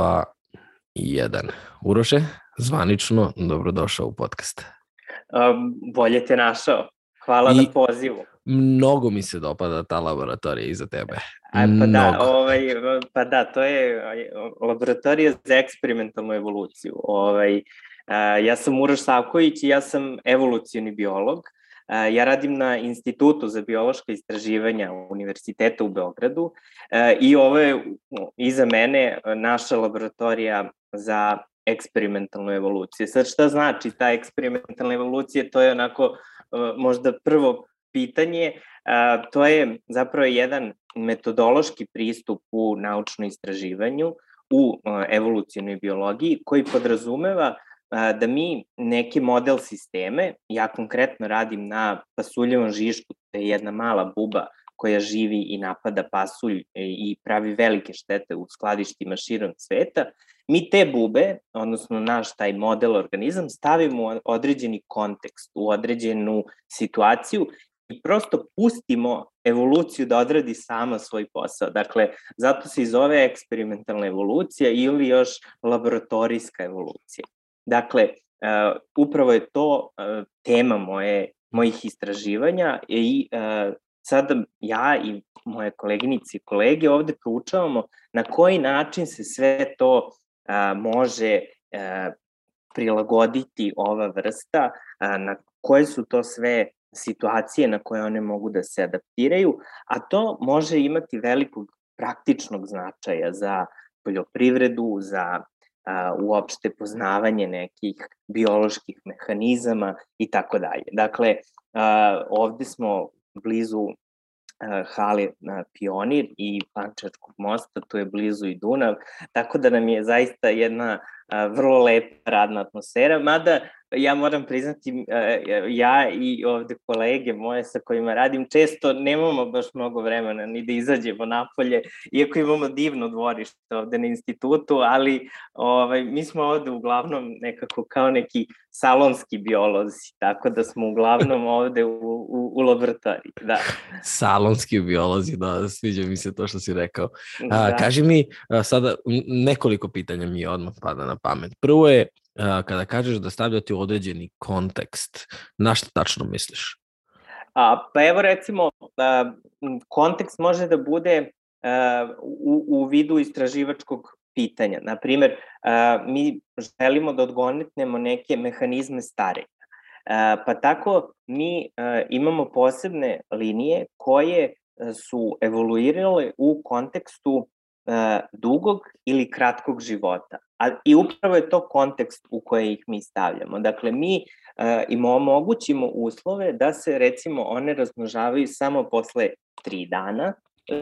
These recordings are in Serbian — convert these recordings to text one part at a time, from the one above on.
3, 2, 1. Uroše, zvanično, dobrodošao u podcast. Um, bolje te našao. Hvala I na pozivu. Mnogo mi se dopada ta laboratorija iza tebe. A, pa, da, ovaj, pa da, to je laboratorija za eksperimentalnu evoluciju. Ovaj, a, ja sam Uroš Savković i ja sam evolucijni biolog. Ja radim na Institutu za biološka istraživanja Univerziteta u Beogradu i ovo je iza mene naša laboratorija za eksperimentalnu evoluciju. Sad šta znači ta eksperimentalna evolucija? To je onako možda prvo pitanje. To je zapravo jedan metodološki pristup u naučnom istraživanju u evolucijnoj biologiji koji podrazumeva da mi neke model sisteme, ja konkretno radim na pasuljevom žišku, to je jedna mala buba koja živi i napada pasulj e, i pravi velike štete u skladištima širom sveta, mi te bube, odnosno naš taj model organizam, stavimo u određeni kontekst, u određenu situaciju i prosto pustimo evoluciju da odradi sama svoj posao. Dakle, zato se i zove eksperimentalna evolucija ili još laboratorijska evolucija. Dakle, uh, upravo je to uh, tema moje, mojih istraživanja i uh, sada ja i moje koleginice i kolege ovde proučavamo na koji način se sve to uh, može uh, prilagoditi ova vrsta, uh, na koje su to sve situacije na koje one mogu da se adaptiraju, a to može imati velikog praktičnog značaja za poljoprivredu, za a, uopšte poznavanje nekih bioloških mehanizama i tako dalje. Dakle, a, ovde smo blizu hale Pionir i Pančarskog mosta, tu je blizu i Dunav, tako da nam je zaista jedna vrlo lepa radna atmosfera, mada ja moram priznati, ja i ovde kolege moje sa kojima radim, često nemamo baš mnogo vremena ni da izađemo napolje, iako imamo divno dvorište ovde na institutu, ali ovaj, mi smo ovde uglavnom nekako kao neki salonski biolozi, tako da smo uglavnom ovde u, u, u laboratoriji, da. Salonski biolozi, da, sviđa mi se to što si rekao. A, da. Kaži mi, a, sada nekoliko pitanja mi odmah pada na pamet. Prvo je, kada kažeš da stavljate u određeni kontekst, na šta tačno misliš? A, pa evo recimo, a, kontekst može da bude a, u, u vidu istraživačkog pitanja. Naprimer, a, mi želimo da odgonetnemo neke mehanizme starenja. A, pa tako mi a, imamo posebne linije koje su evoluirale u kontekstu a, dugog ili kratkog života. A, I upravo je to kontekst u koje ih mi stavljamo. Dakle, mi uh, im omogućimo uslove da se, recimo, one razmnožavaju samo posle tri dana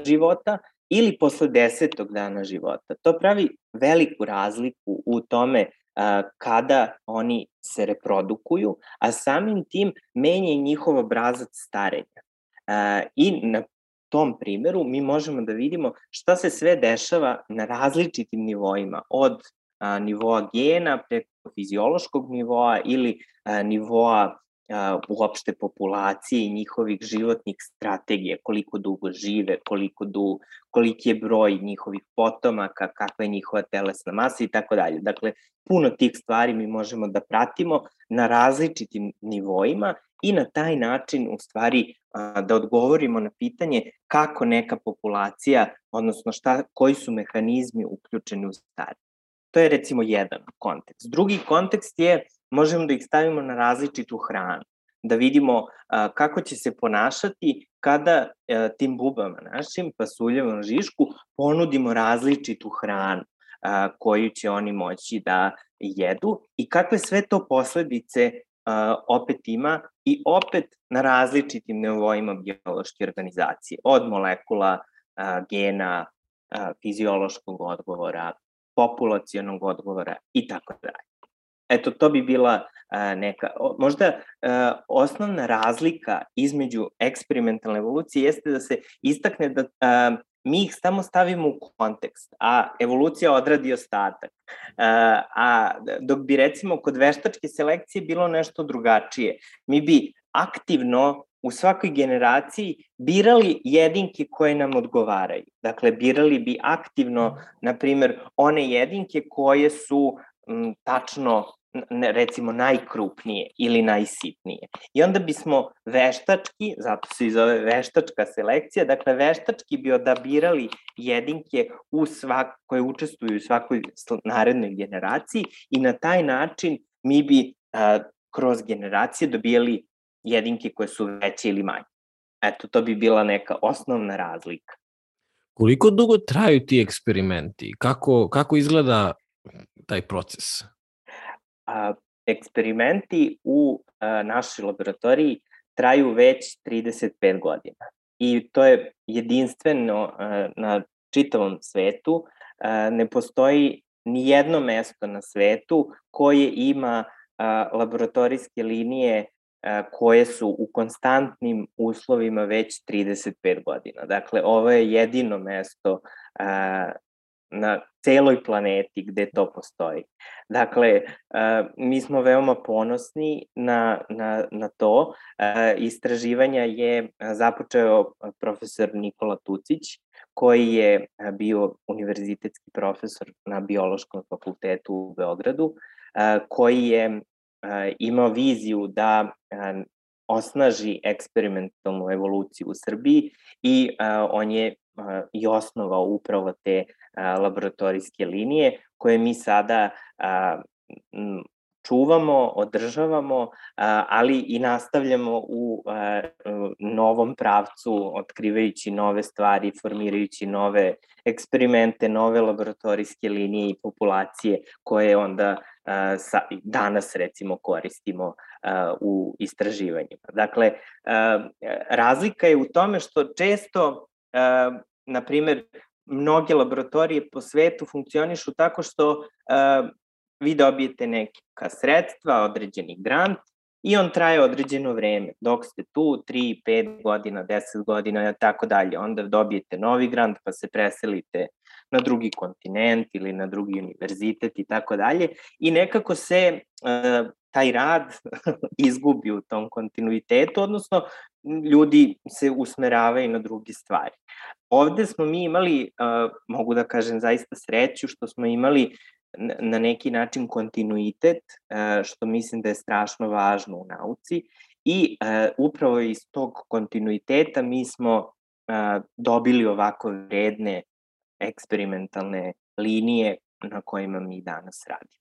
života ili posle desetog dana života. To pravi veliku razliku u tome uh, kada oni se reprodukuju, a samim tim menja i njihov obrazac starenja. Uh, I na tom primeru mi možemo da vidimo šta se sve dešava na različitim nivoima, od a, nivoa gena preko fiziološkog nivoa ili nivoa uopšte populacije i njihovih životnih strategija, koliko dugo žive, koliko du, koliki je broj njihovih potomaka, kakva je njihova telesna masa i tako dalje. Dakle, puno tih stvari mi možemo da pratimo na različitim nivoima i na taj način u stvari da odgovorimo na pitanje kako neka populacija, odnosno šta, koji su mehanizmi uključeni u stari. To je recimo jedan kontekst. Drugi kontekst je, možemo da ih stavimo na različitu hranu, da vidimo a, kako će se ponašati kada a, tim bubama našim, pasuljevom žišku, ponudimo različitu hranu a, koju će oni moći da jedu i kakve sve to posledice opet ima i opet na različitim nivoima biološke organizacije, od molekula, gena, fiziološkog odgovora, populacijonog odgovora i tako dalje. Eto, to bi bila a, neka, možda a, osnovna razlika između eksperimentalne evolucije jeste da se istakne da a, mi ih samo stavimo u kontekst, a evolucija odradi ostatak. A dok bi recimo kod veštačke selekcije bilo nešto drugačije, mi bi aktivno u svakoj generaciji birali jedinke koje nam odgovaraju. Dakle, birali bi aktivno, na primer, one jedinke koje su m, tačno recimo najkrupnije ili najsitnije. I onda bismo veštački, zato se i zove veštačka selekcija, dakle veštački bi odabirali jedinke u svak, koje učestvuju u svakoj narednoj generaciji i na taj način mi bi a, kroz generacije dobijali jedinke koje su veće ili manje. Eto, to bi bila neka osnovna razlika. Koliko dugo traju ti eksperimenti? Kako, kako izgleda taj proces? A, eksperimenti u a, našoj laboratoriji traju već 35 godina. I to je jedinstveno a, na čitavom svetu. A, ne postoji ni jedno mesto na svetu koje ima a, laboratorijske linije koje su u konstantnim uslovima već 35 godina. Dakle, ovo je jedino mesto na celoj planeti gde to postoji. Dakle, mi smo veoma ponosni na, na, na to. Istraživanja je započeo profesor Nikola Tucić, koji je bio univerzitetski profesor na Biološkom fakultetu u Beogradu, koji je imao viziju da osnaži eksperimentalnu evoluciju u Srbiji i on je i osnovao upravo te laboratorijske linije koje mi sada čuvamo, održavamo, ali i nastavljamo u novom pravcu, otkrivajući nove stvari, formirajući nove eksperimente, nove laboratorijske linije i populacije koje onda sa, danas recimo koristimo u istraživanjima. Dakle, razlika je u tome što često, na primer, mnoge laboratorije po svetu funkcionišu tako što vi dobijete neka sredstva, određeni grant i on traje određeno vreme. Dok ste tu, 3, 5 godina, 10 godina i tako dalje, onda dobijete novi grant pa se preselite na drugi kontinent ili na drugi univerzitet i tako dalje i nekako se uh, taj rad izgubi u tom kontinuitetu, odnosno ljudi se usmeravaju na druge stvari. Ovde smo mi imali, uh, mogu da kažem zaista sreću, što smo imali na neki način kontinuitet, uh, što mislim da je strašno važno u nauci i uh, upravo iz tog kontinuiteta mi smo uh, dobili ovako vredne eksperimentalne linije na kojima mi danas radimo.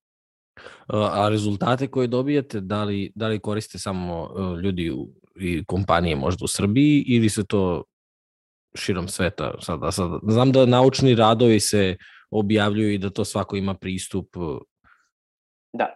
A rezultate koje dobijate, da li, da li koriste samo ljudi u, i kompanije možda u Srbiji ili se to širom sveta sada, sada. Znam da naučni radovi se objavljuju i da to svako ima pristup. Da.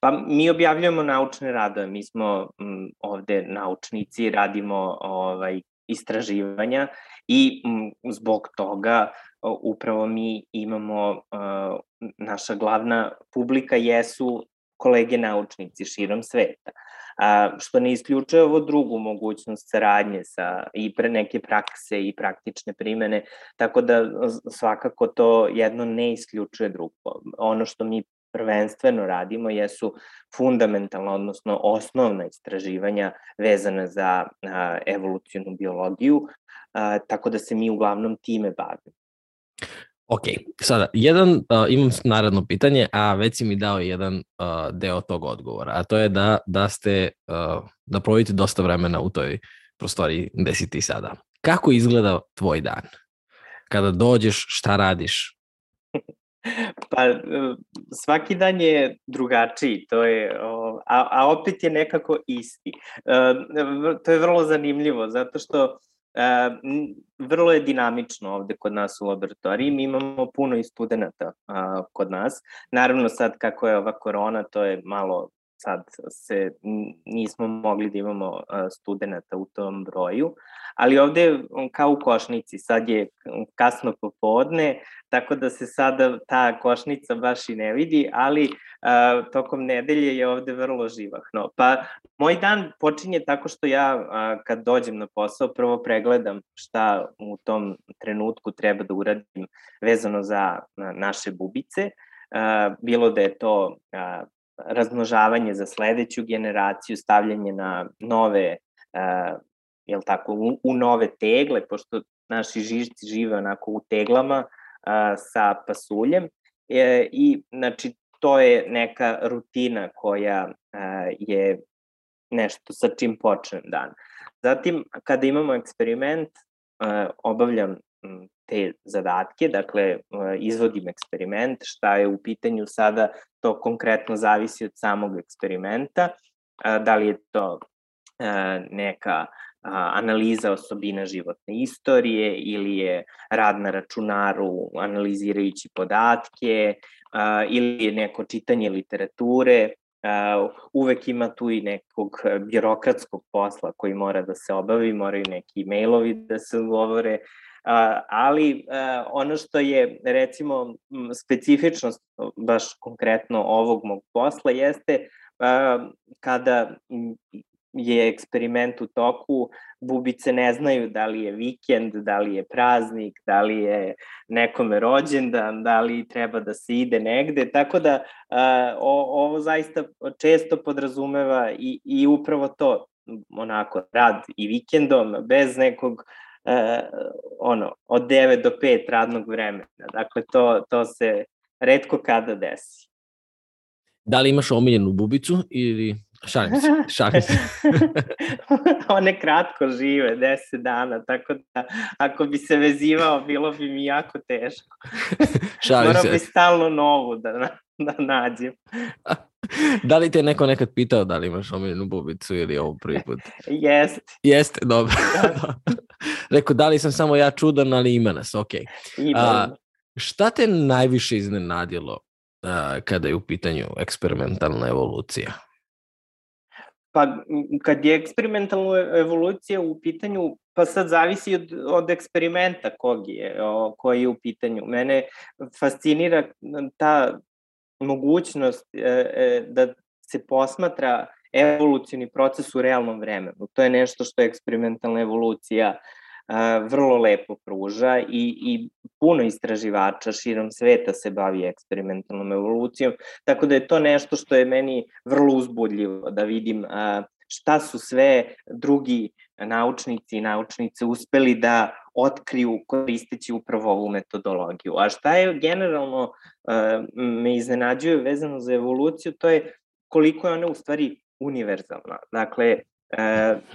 Pa mi objavljujemo naučne radove, mi smo m, ovde naučnici, radimo ovaj istraživanja i m, zbog toga upravo mi imamo, uh, naša glavna publika jesu kolege naučnici širom sveta. A, što ne isključuje ovo drugu mogućnost saradnje sa i pre neke prakse i praktične primene, tako da svakako to jedno ne isključuje drugo. Ono što mi prvenstveno radimo jesu fundamentalna, odnosno osnovna istraživanja vezana za a, evolucijnu biologiju, a, tako da se mi uglavnom time bavimo. Ok, sada, jedan, uh, imam naredno pitanje, a već si mi dao jedan uh, deo tog odgovora, a to je da, da ste, uh, da provodite dosta vremena u toj prostoriji gde si ti sada. Kako izgleda tvoj dan? Kada dođeš, šta radiš? Pa, svaki dan je drugačiji, to je, a, a opet je nekako isti. To je vrlo zanimljivo, zato što E, vrlo je dinamično ovde kod nas u laboratoriji. Mi imamo puno i studenta a, kod nas. Naravno sad kako je ova korona, to je malo sad se nismo mogli da imamo studenta u tom broju, ali ovde kao u košnici, sad je kasno popodne, tako da se sada ta košnica baš i ne vidi, ali a, tokom nedelje je ovde vrlo živahno. Pa moj dan počinje tako što ja a, kad dođem na posao prvo pregledam šta u tom trenutku treba da uradim vezano za na, naše bubice, a, bilo da je to a, razmnožavanje za sledeću generaciju, stavljanje na nove jel tako, u, u nove tegle, pošto naši žižci žive onako u teglama a, sa pasuljem e, i znači to je neka rutina koja a, je nešto sa čim počnem dan. Zatim, kada imamo eksperiment, a, obavljam te zadatke, dakle izvodim eksperiment, šta je u pitanju sada, to konkretno zavisi od samog eksperimenta, da li je to neka analiza osobina životne istorije ili je rad na računaru analizirajući podatke ili je neko čitanje literature, uvek ima tu i nekog birokratskog posla koji mora da se obavi, moraju neki mailovi da se ugovore, ali ono što je recimo specifičnost baš konkretno ovog mog posla jeste kada je eksperiment u toku, bubice ne znaju da li je vikend, da li je praznik, da li je nekome rođendan, da li treba da se ide negde, tako da uh, o, ovo zaista često podrazumeva i, i upravo to, onako, rad i vikendom, bez nekog uh, ono, od 9 do 5 radnog vremena. Dakle, to, to se redko kada desi. Da li imaš omiljenu bubicu ili Šalim se, šalim se. One kratko žive, 10 dana, tako da ako bi se vezivao, bilo bi mi jako teško. šalim Moram se. Moram bi stalno novu da, da nađem. da li te neko nekad pitao da li imaš omiljenu bubicu ili ovo prvi put? Jeste. Jeste, dobro. Rekao, da li sam samo ja čudan, ali ima nas, ok. A, šta te najviše iznenadilo a, kada je u pitanju eksperimentalna evolucija? Pa kad je eksperimentalna evolucija u pitanju, pa sad zavisi od, od eksperimenta kog je, o, koji je u pitanju. Mene fascinira ta mogućnost e, e, da se posmatra evolucijni proces u realnom vremenu. To je nešto što je eksperimentalna evolucija vrlo lepo pruža i, i puno istraživača širom sveta se bavi eksperimentalnom evolucijom, tako da je to nešto što je meni vrlo uzbudljivo da vidim šta su sve drugi naučnici i naučnice uspeli da otkriju koristeći upravo ovu metodologiju. A šta je generalno me iznenađuje vezano za evoluciju, to je koliko je ona u stvari univerzalna. Dakle,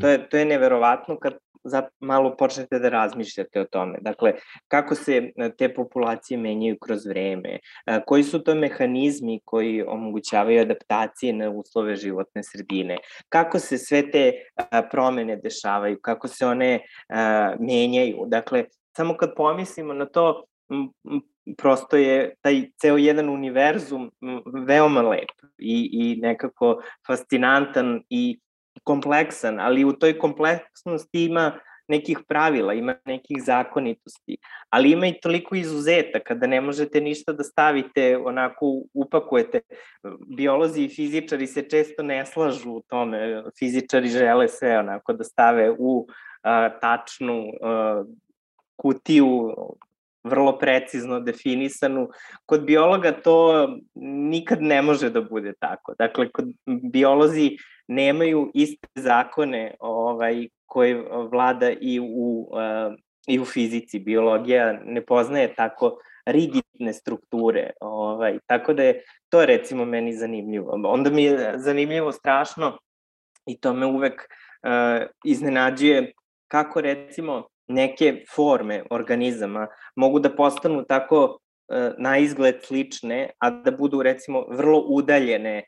to je, to je neverovatno kad za, malo počnete da razmišljate o tome. Dakle, kako se e, te populacije menjaju kroz vreme, e, koji su to mehanizmi koji omogućavaju adaptacije na uslove životne sredine, kako se sve te e, promene dešavaju, kako se one menjaju. Dakle, samo kad pomislimo na to, prosto je taj ceo jedan univerzum veoma lep i, i nekako fascinantan i kompleksan, ali u toj kompleksnosti ima nekih pravila, ima nekih zakonitosti, ali ima i toliko izuzetaka da ne možete ništa da stavite, onako upakujete. Biolozi i fizičari se često ne slažu u tome, fizičari žele sve onako da stave u a, tačnu a, kutiju vrlo precizno definisanu. Kod biologa to nikad ne može da bude tako. Dakle, kod biolozi nemaju iste zakone ovaj, koje vlada i u, uh, i u fizici. Biologija ne poznaje tako rigidne strukture. Ovaj, tako da je to recimo meni zanimljivo. Onda mi je zanimljivo strašno i to me uvek uh, iznenađuje kako recimo neke forme organizama mogu da postanu tako e, na izgled slične, a da budu recimo vrlo udaljene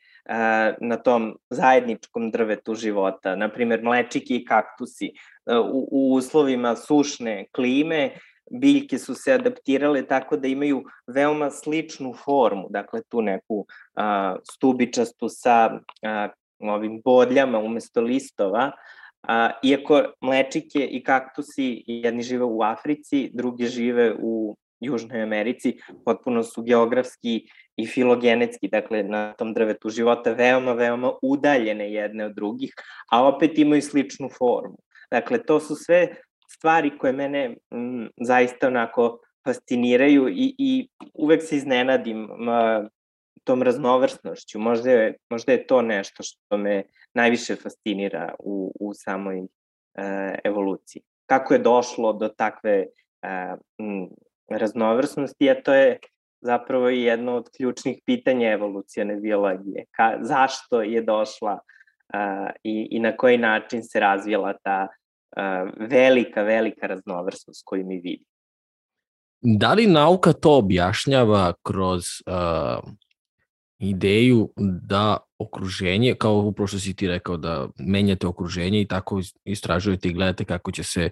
na tom zajedničkom drvetu života. Naprimer, mlečiki i kaktusi. E, u, u uslovima sušne klime biljke su se adaptirale tako da imaju veoma sličnu formu, dakle tu neku a, stubičastu sa a, ovim bodljama umesto listova, A, iako mlečike i kaktusi jedni žive u Africi, drugi žive u Južnoj Americi, potpuno su geografski i filogenetski, dakle na tom drvetu života veoma, veoma udaljene jedne od drugih, a opet imaju sličnu formu. Dakle, to su sve stvari koje mene m, zaista onako fasciniraju i, i uvek se iznenadim m, tom raznovrsnošću. Možda je, možda je to nešto što me najviše fascinira u, u samoj evolucije. Kako je došlo do takve raznovrsnosti, a to je zapravo i jedno od ključnih pitanja evolucijone biologije. Ka, zašto je došla uh, i, i na koji način se razvijela ta uh, velika, velika raznovrsnost koju mi vidimo. Da li nauka to objašnjava kroz uh, ideju da okruženje, kao upravo što si ti rekao, da menjate okruženje i tako istražujete i gledate kako će se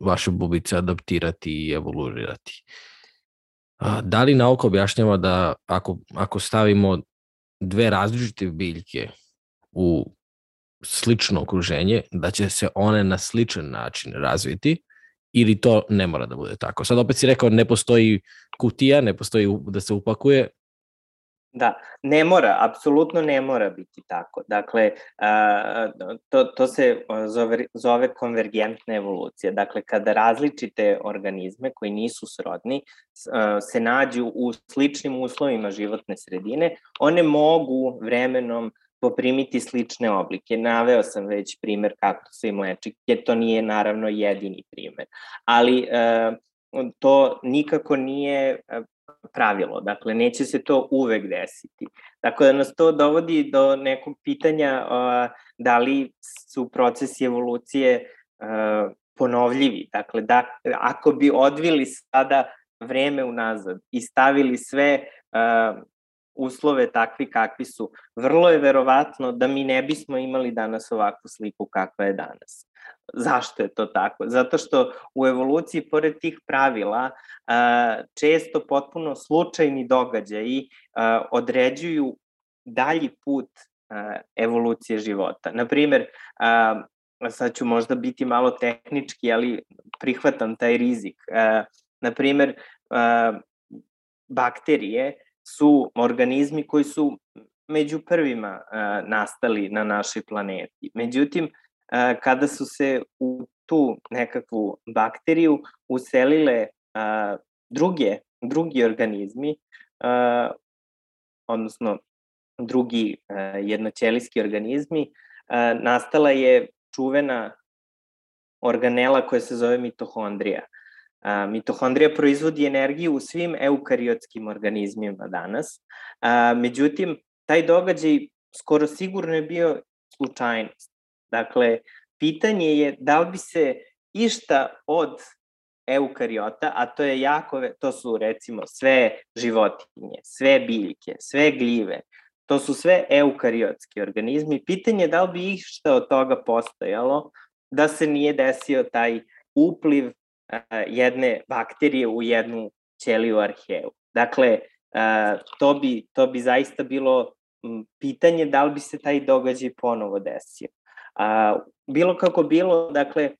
vaše bubice adaptirati i evoluirati. Da li nauka objašnjava da ako, ako stavimo dve različite biljke u slično okruženje, da će se one na sličan način razviti ili to ne mora da bude tako? Sad opet si rekao ne postoji kutija, ne postoji da se upakuje, Da, ne mora, apsolutno ne mora biti tako. Dakle, to, to se zove, zove konvergentna evolucija. Dakle, kada različite organizme koji nisu srodni se nađu u sličnim uslovima životne sredine, one mogu vremenom poprimiti slične oblike. Naveo sam već primer kaktusa i mlečike, to nije naravno jedini primer. Ali to nikako nije pravilo, dakle neće se to uvek desiti. Tako da nas to dovodi do nekog pitanja da li su procesi evolucije ponovljivi. Dakle, da, ako bi odvili sada vreme unazad i stavili sve uh, uslove takvi kakvi su, vrlo je verovatno da mi ne bismo imali danas ovakvu sliku kakva je danas. Zašto je to tako? Zato što u evoluciji, pored tih pravila, često potpuno slučajni događaji određuju dalji put evolucije života. Naprimer, sad ću možda biti malo tehnički, ali prihvatam taj rizik. Naprimer, bakterije su organizmi koji su među prvima nastali na našoj planeti. Međutim, kada su se u tu nekakvu bakteriju uselile druge, drugi organizmi, odnosno drugi jednoćelijski organizmi, nastala je čuvena organela koja se zove mitohondrija. Mitohondrija proizvodi energiju u svim eukariotskim organizmima danas, međutim, taj događaj skoro sigurno je bio slučajnost. Dakle, pitanje je da li bi se išta od eukariota, a to je jako, to su recimo sve životinje, sve biljke, sve gljive, to su sve eukariotski organizmi. Pitanje je da li bi išta od toga postojalo da se nije desio taj upliv jedne bakterije u jednu ćeliju arheu. Dakle, to bi, to bi zaista bilo pitanje da li bi se taj događaj ponovo desio. A, bilo kako bilo, dakle,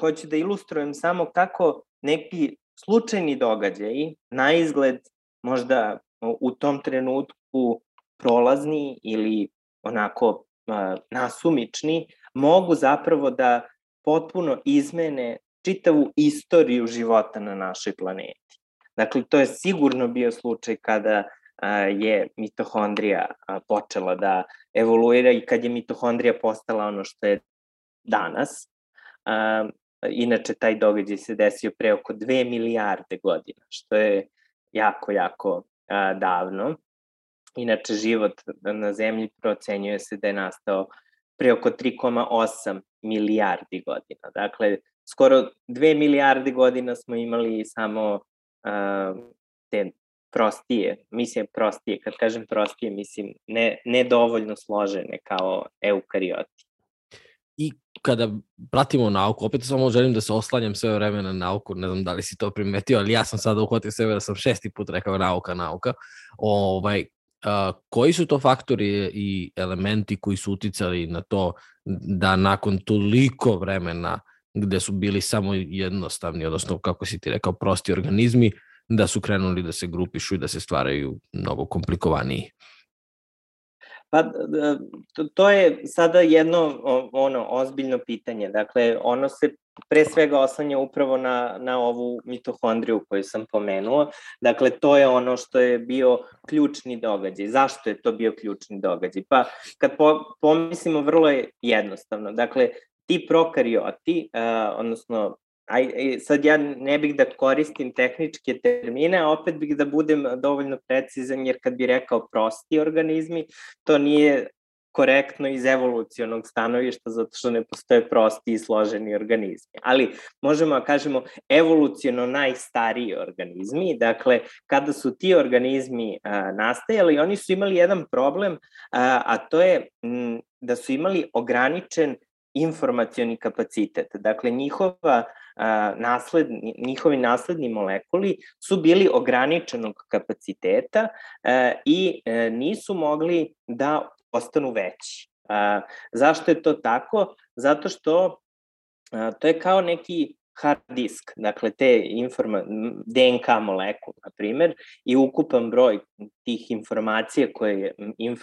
hoću da ilustrujem samo kako neki slučajni događaji, na izgled možda u tom trenutku prolazni ili onako nasumični, mogu zapravo da potpuno izmene čitavu istoriju života na našoj planeti. Dakle, to je sigurno bio slučaj kada je mitohondrija počela da evoluira i kad je mitohondrija postala ono što je danas. Inače, taj događaj se desio pre oko 2 milijarde godina, što je jako, jako davno. Inače, život na zemlji procenjuje se da je nastao pre oko 3,8 milijardi godina. Dakle, skoro 2 milijarde godina smo imali samo uh, te prostije, mislim prostije, kad kažem prostije, mislim ne, ne dovoljno složene kao eukarioti. I kada pratimo nauku, opet samo želim da se oslanjam sve vreme na nauku, ne znam da li si to primetio, ali ja sam sada uhvatio sebe da sam šesti put rekao nauka, nauka. Ovaj, a, koji su to faktori i elementi koji su uticali na to da nakon toliko vremena gde su bili samo jednostavni, odnosno kako si ti rekao, prosti organizmi, da su krenuli da se grupišu i da se stvaraju mnogo komplikovaniji? Pa to, je sada jedno ono ozbiljno pitanje. Dakle, ono se pre svega oslanja upravo na, na ovu mitohondriju koju sam pomenuo. Dakle, to je ono što je bio ključni događaj. Zašto je to bio ključni događaj? Pa, kad po, pomislimo, vrlo je jednostavno. Dakle, ti prokarioti, uh, odnosno aj, sad ja ne bih da koristim tehničke termine, opet bih da budem dovoljno precizan, jer kad bi rekao prosti organizmi, to nije korektno iz evolucionog stanovišta, zato što ne postoje prosti i složeni organizmi. Ali možemo da kažemo evoluciono najstariji organizmi, dakle, kada su ti organizmi a, nastajali, oni su imali jedan problem, a, a to je m, da su imali ograničen informacioni kapacitet. Dakle, njihova nasled, njihovi nasledni molekuli su bili ograničenog kapaciteta i e, nisu mogli da postanu veći. Zašto je to tako? Zato što to je kao neki hard disk, dakle te informa DNK molekul, na primer, i ukupan broj tih informacija koje inf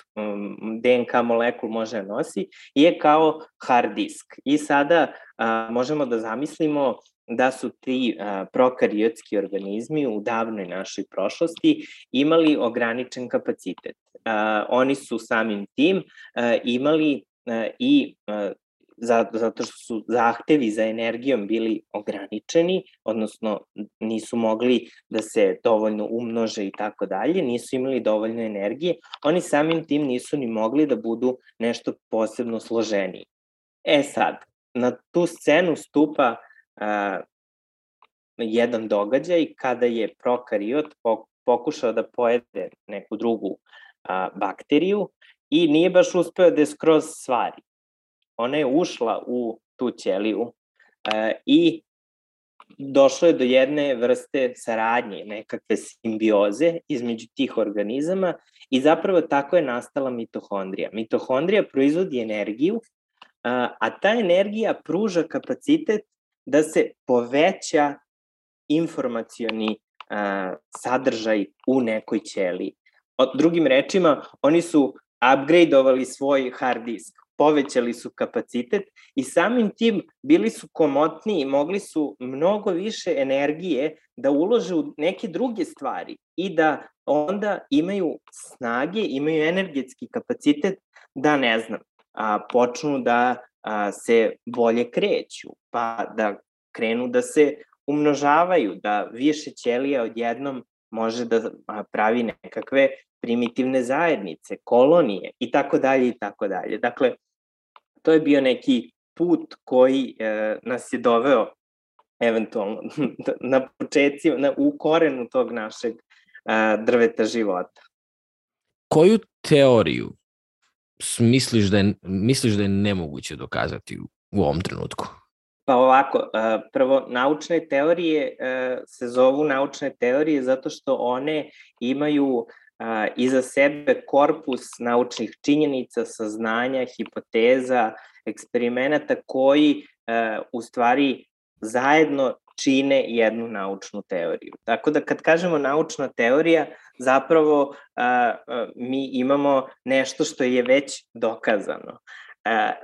DNK molekul može da nosi je kao hard disk. I sada a, možemo da zamislimo da su ti a, prokariotski organizmi u davnoj našoj prošlosti imali ograničen kapacitet. A, oni su samim tim a, imali i zato što su zahtevi za energijom bili ograničeni, odnosno nisu mogli da se dovoljno umnože i tako dalje, nisu imali dovoljno energije, oni samim tim nisu ni mogli da budu nešto posebno složeniji. E sad, na tu scenu stupa a, jedan događaj kada je prokariot pokušao da pojede neku drugu a, bakteriju i nije baš uspeo da je skroz stvari ona je ušla u tu ćeliju e, i došlo je do jedne vrste saradnje, nekakve simbioze između tih organizama i zapravo tako je nastala mitohondrija. Mitohondrija proizvodi energiju, a ta energija pruža kapacitet da se poveća informacioni sadržaj u nekoj ćeliji. Drugim rečima, oni su upgradeovali svoj hard disk povećali su kapacitet i samim tim bili su komotniji mogli su mnogo više energije da ulože u neke druge stvari i da onda imaju snage, imaju energetski kapacitet da, ne znam, a, počnu da a, se bolje kreću, pa da krenu da se umnožavaju, da više ćelija odjednom može da pravi nekakve primitivne zajednice, kolonije i tako dalje i tako dalje. Dakle, to je bio neki put koji e, nas je doveo eventualno na početci, na, u korenu tog našeg e, drveta života. Koju teoriju misliš da je, misliš da je nemoguće dokazati u, u ovom trenutku? Pa ovako, e, prvo, naučne teorije e, se zovu naučne teorije zato što one imaju iza sebe korpus naučnih činjenica, saznanja, hipoteza, eksperimenata koji u stvari zajedno čine jednu naučnu teoriju. Tako da kad kažemo naučna teorija, zapravo mi imamo nešto što je već dokazano.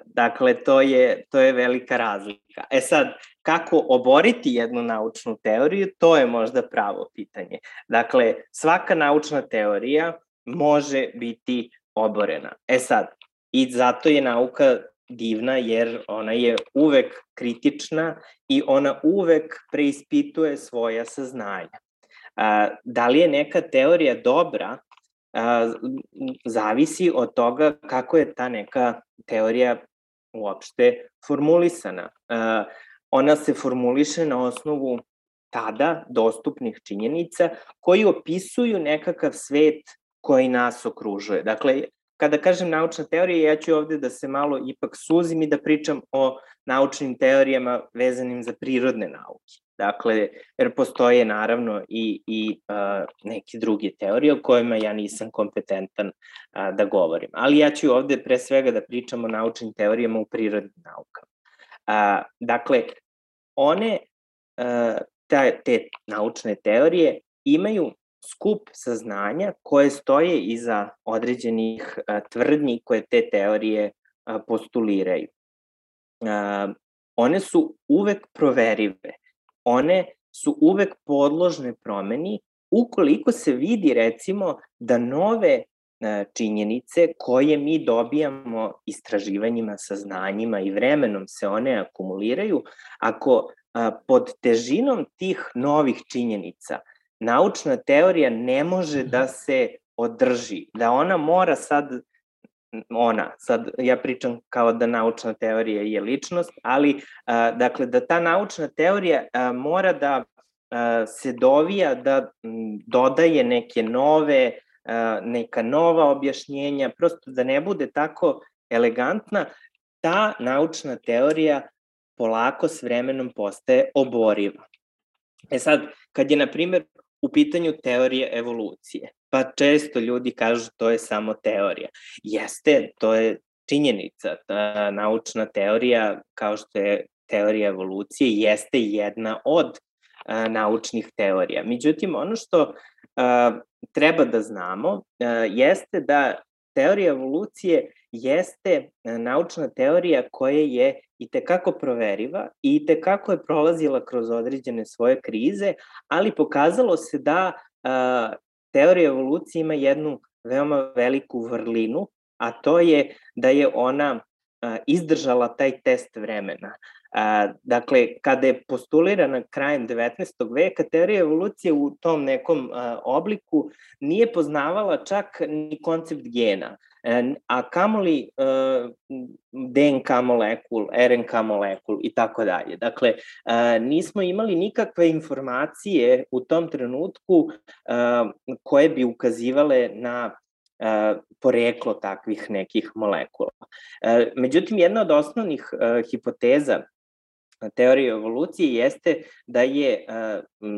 Dakle, to je, to je velika razlika. E sad, kako oboriti jednu naučnu teoriju, to je možda pravo pitanje. Dakle, svaka naučna teorija može biti oborena. E sad, i zato je nauka divna jer ona je uvek kritična i ona uvek preispituje svoja saznanja. Da li je neka teorija dobra, zavisi od toga kako je ta neka teorija uopšte formulisana. A, ona se formuliše na osnovu tada dostupnih činjenica koji opisuju nekakav svet koji nas okružuje. Dakle, kada kažem naučna teorija, ja ću ovde da se malo ipak suzim i da pričam o naučnim teorijama vezanim za prirodne nauke. Dakle, jer postoje naravno i, i uh, neke druge teorije o kojima ja nisam kompetentan uh, da govorim. Ali ja ću ovde pre svega da pričam o naučnim teorijama u prirodnim naukama. A, dakle, one, a, te, te naučne teorije imaju skup saznanja koje stoje iza određenih a, tvrdnji koje te teorije a, postuliraju. A, one su uvek proverive, one su uvek podložne promeni ukoliko se vidi recimo da nove činjenice koje mi dobijamo istraživanjima, saznanjima i vremenom se one akumuliraju, ako pod težinom tih novih činjenica naučna teorija ne može da se održi, da ona mora sad ona, sad ja pričam kao da naučna teorija je ličnost, ali a, dakle da ta naučna teorija a, mora da a, se dovija, da m, dodaje neke nove, a, neka nova objašnjenja, prosto da ne bude tako elegantna, ta naučna teorija polako s vremenom postaje oboriva. E sad, kad je, na primjer, u pitanju teorije evolucije, pa često ljudi kažu to je samo teorija. Jeste, to je činjenica. Ta naučna teorija, kao što je teorija evolucije, jeste jedna od a, naučnih teorija. Međutim, ono što a, treba da znamo a, jeste da teorija evolucije jeste naučna teorija koja je i tekako proveriva i tekako je prolazila kroz određene svoje krize, ali pokazalo se da a, teorija evolucije ima jednu veoma veliku vrlinu, a to je da je ona a, izdržala taj test vremena. A, dakle, kada je postulirana krajem 19. veka, teorija evolucije u tom nekom a, obliku nije poznavala čak ni koncept gena, a kamoli a, DNK molekul, RNK molekul i tako dalje. Dakle, a, nismo imali nikakve informacije u tom trenutku koje bi ukazivale na poreklo takvih nekih molekula. Međutim, jedna od osnovnih hipoteza teorije evolucije jeste da je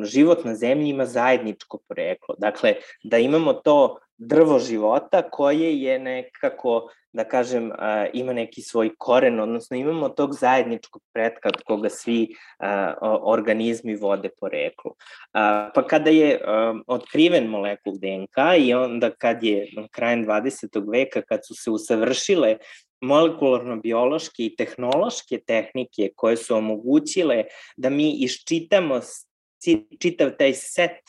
život na zemlji ima zajedničko poreklo. Dakle, da imamo to drvo života koje je nekako, da kažem, ima neki svoj koren, odnosno imamo tog zajedničkog pretka od koga svi organizmi vode poreklo. Pa kada je otkriven molekul DNK i onda kad je krajem 20. veka, kad su se usavršile molekularno-biološke i tehnološke tehnike koje su omogućile da mi iščitamo čitav taj set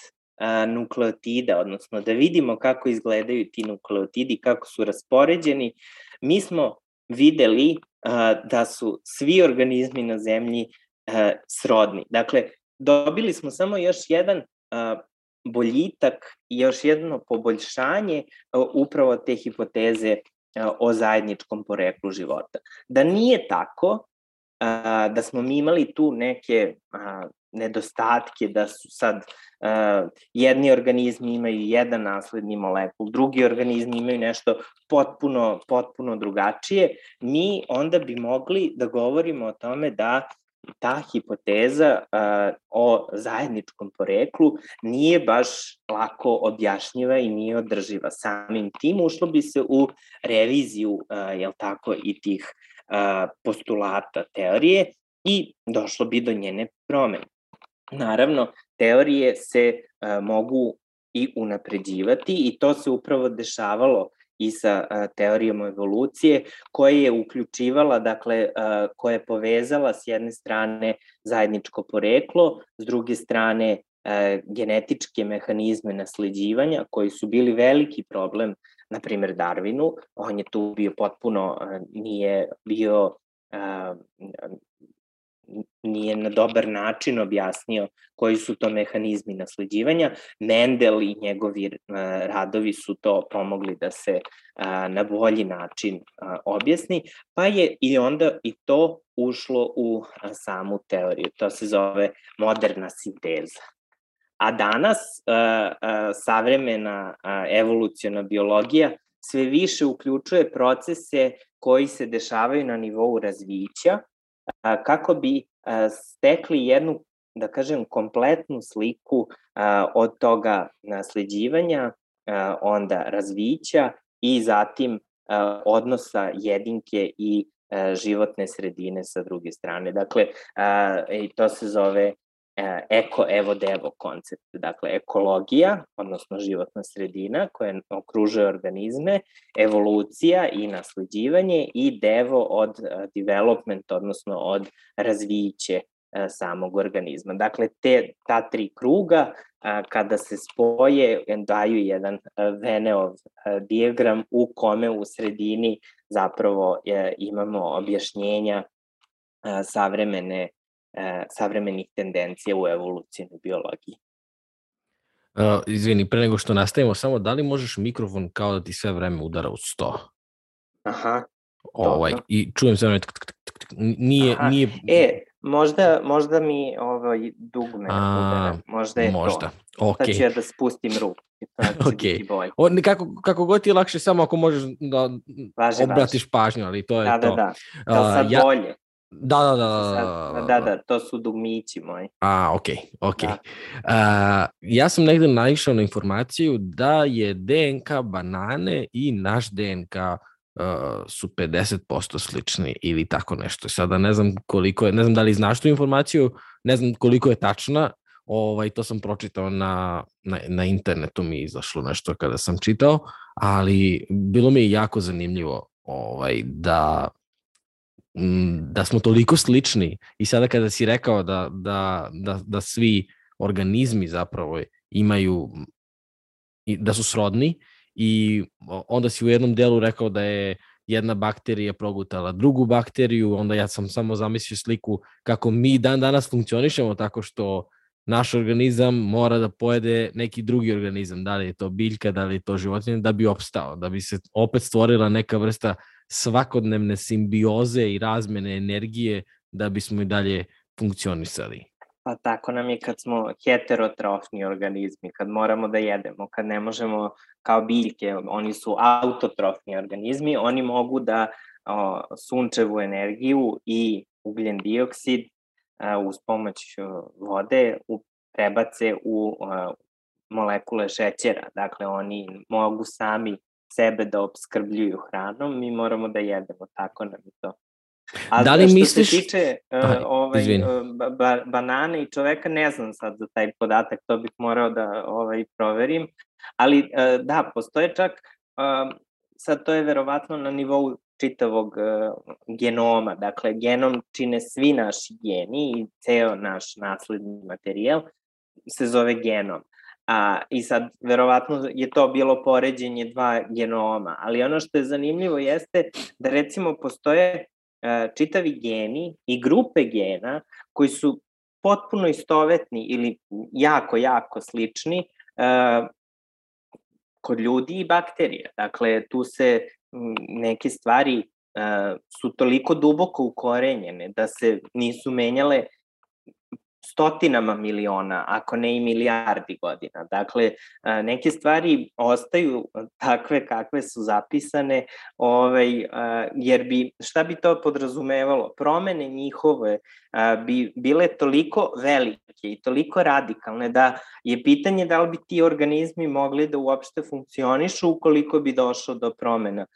a, nukleotida, odnosno da vidimo kako izgledaju ti nukleotidi, kako su raspoređeni, mi smo videli a, da su svi organizmi na zemlji a, srodni. Dakle, dobili smo samo još jedan a, boljitak i još jedno poboljšanje upravo te hipoteze o zajedničkom poreklu života. Da nije tako, da smo mi imali tu neke nedostatke, da su sad jedni organizmi imaju jedan nasledni molekul, drugi organizmi imaju nešto potpuno, potpuno drugačije, mi onda bi mogli da govorimo o tome da ta hipoteza uh, o zajedničkom poreklu nije baš lako objašnjiva i nije održiva. Samim tim ušlo bi se u reviziju, uh, jel tako, i tih uh, postulata teorije i došlo bi do njene promene. Naravno, teorije se uh, mogu i unapređivati i to se upravo dešavalo i sa teorijom evolucije, koja je uključivala, dakle, koja je povezala s jedne strane zajedničko poreklo, s druge strane genetičke mehanizme nasleđivanja, koji su bili veliki problem, na primer Darwinu, on je tu bio potpuno, nije bio nije na dobar način objasnio koji su to mehanizmi nasleđivanja. Mendel i njegovi radovi su to pomogli da se na bolji način objasni, pa je i onda i to ušlo u samu teoriju. To se zove moderna sinteza. A danas savremena evoluciona biologija sve više uključuje procese koji se dešavaju na nivou razvića, kako bi stekli jednu, da kažem, kompletnu sliku od toga nasleđivanja, onda razvića i zatim odnosa jedinke i životne sredine sa druge strane. Dakle, i to se zove eko, evo, devo koncept. Dakle, ekologija, odnosno životna sredina koja okružuje organizme, evolucija i nasleđivanje i devo od e, development, odnosno od razviće samog organizma. Dakle, te, ta tri kruga kada se spoje daju jedan Veneov diagram u kome u sredini zapravo imamo objašnjenja savremene, savremenih tendencija u evolucijnoj biologiji. Uh, izvini, pre nego što nastavimo, samo da li možeš mikrofon kao da ti sve vreme udara u sto? Aha. Ovaj, I čujem sve vreme, nije, Aha. nije... E, možda, možda mi ovaj dugme udara, možda je možda. to. Okay. Sad ću ja da spustim ruku. ok. O, kako, kako god ti je lakše, samo ako možeš da važi, obratiš važi. pažnju, ali to je da, to. Da, da, da. Uh, sad ja, bolje? Da, da, da. Da, da, da, da, to su dugmići moji. A, ok, ok. Da. Uh, ja sam negde naišao na informaciju da je DNK banane i naš DNK uh, su 50% slični ili tako nešto. Sada ne znam koliko je, ne znam da li znaš tu informaciju, ne znam koliko je tačna, ovaj, to sam pročitao na, na, na internetu mi je izašlo nešto kada sam čitao, ali bilo mi je jako zanimljivo ovaj, da da smo toliko slični. I sada kada si rekao da, da, da, da svi organizmi zapravo imaju da su srodni i onda si u jednom delu rekao da je jedna bakterija progutala drugu bakteriju, onda ja sam samo zamislio sliku kako mi dan danas funkcionišemo tako što naš organizam mora da pojede neki drugi organizam, da li je to biljka, da li je to životinja, da bi opstao, da bi se opet stvorila neka vrsta svakodnevne simbioze i razmene energije da bismo i dalje funkcionisali. Pa tako nam je kad smo heterotrofni organizmi, kad moramo da jedemo, kad ne možemo kao biljke, oni su autotrofni organizmi, oni mogu da o, sunčevu energiju i ugljen dioksid a, uz pomoć vode u, prebace u a, molekule šećera. Dakle, oni mogu sami sebe da obskrbljuju hranom, mi moramo da jedemo, tako nam je to. A da li što misliš... se tiče uh, ovaj, uh, ba, banane i čoveka, ne znam sad za taj podatak, to bih morao da ovaj, proverim, ali uh, da, postoje čak, uh, sad to je verovatno na nivou čitavog uh, genoma, dakle genom čine svi naši geni i ceo naš nasledni materijal se zove genom. A, I sad, verovatno je to bilo poređenje dva genoma, ali ono što je zanimljivo jeste da recimo postoje a, e, čitavi geni i grupe gena koji su potpuno istovetni ili jako, jako slični a, e, kod ljudi i bakterija. Dakle, tu se neke stvari a, e, su toliko duboko ukorenjene da se nisu menjale stotinama miliona, ako ne i milijardi godina. Dakle, neke stvari ostaju takve kakve su zapisane, ovaj, jer bi, šta bi to podrazumevalo? Promene njihove bi bile toliko velike i toliko radikalne da je pitanje da li bi ti organizmi mogli da uopšte funkcionišu ukoliko bi došlo do promena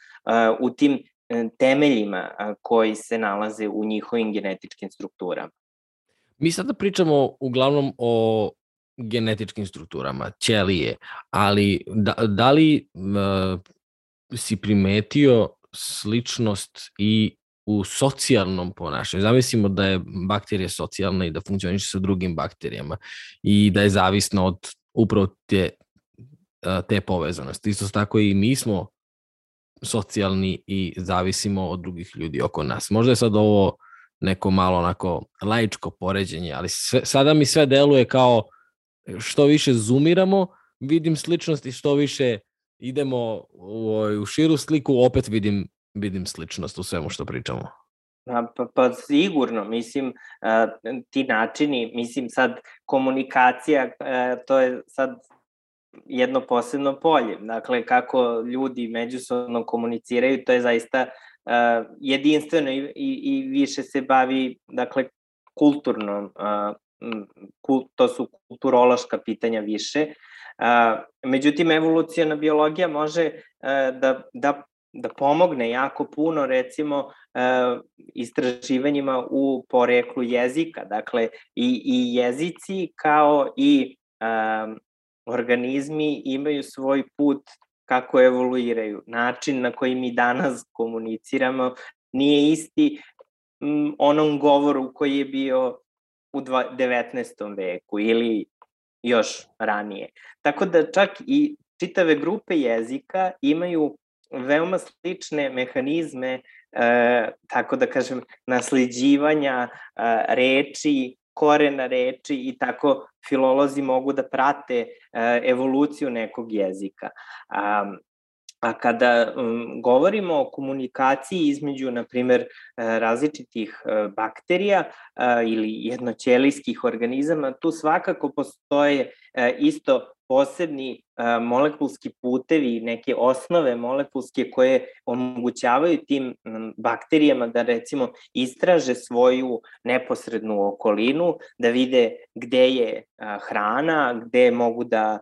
u tim e, temeljima koji se nalaze u njihovim genetičkim strukturama. Mi sada pričamo uglavnom o genetičkim strukturama, ćelije, ali da, da li uh, si primetio sličnost i u socijalnom ponašanju. Zamislimo da je bakterija socijalna i da funkcioniše sa drugim bakterijama i da je zavisna od upravo te, te povezanosti. Isto tako i mi smo socijalni i zavisimo od drugih ljudi oko nas. Možda je sad ovo neko malo onako laičko poređenje, ali sve, sada mi sve deluje kao što više zoomiramo, vidim sličnost i što više idemo u, u širu sliku, opet vidim, vidim sličnost u svemu što pričamo. Pa, pa sigurno, mislim, ti načini, mislim sad komunikacija, to je sad jedno posebno polje. Dakle, kako ljudi međusobno komuniciraju, to je zaista uh, jedinstveno i, i, i više se bavi, dakle, kulturno, uh, kul, to su kulturološka pitanja više. Uh, međutim, evolucijona biologija može uh, da, da da pomogne jako puno recimo uh, istraživanjima u poreklu jezika, dakle i, i jezici kao i um, organizmi imaju svoj put kako evoluiraju. Način na koji mi danas komuniciramo nije isti onom govoru koji je bio u 19. veku ili još ranije. Tako da čak i čitave grupe jezika imaju veoma slične mehanizme, e, tako da kažem, nasleđivanja e, reči, korena reči i tako filolozi mogu da prate e, evoluciju nekog jezika. A kada um, govorimo o komunikaciji između, na primer, e, različitih e, bakterija ili jednoćelijskih organizama, tu svakako postoje isto posebni molekulski putevi, neke osnove molekulske koje omogućavaju tim bakterijama da recimo istraže svoju neposrednu okolinu, da vide gde je hrana, gde mogu da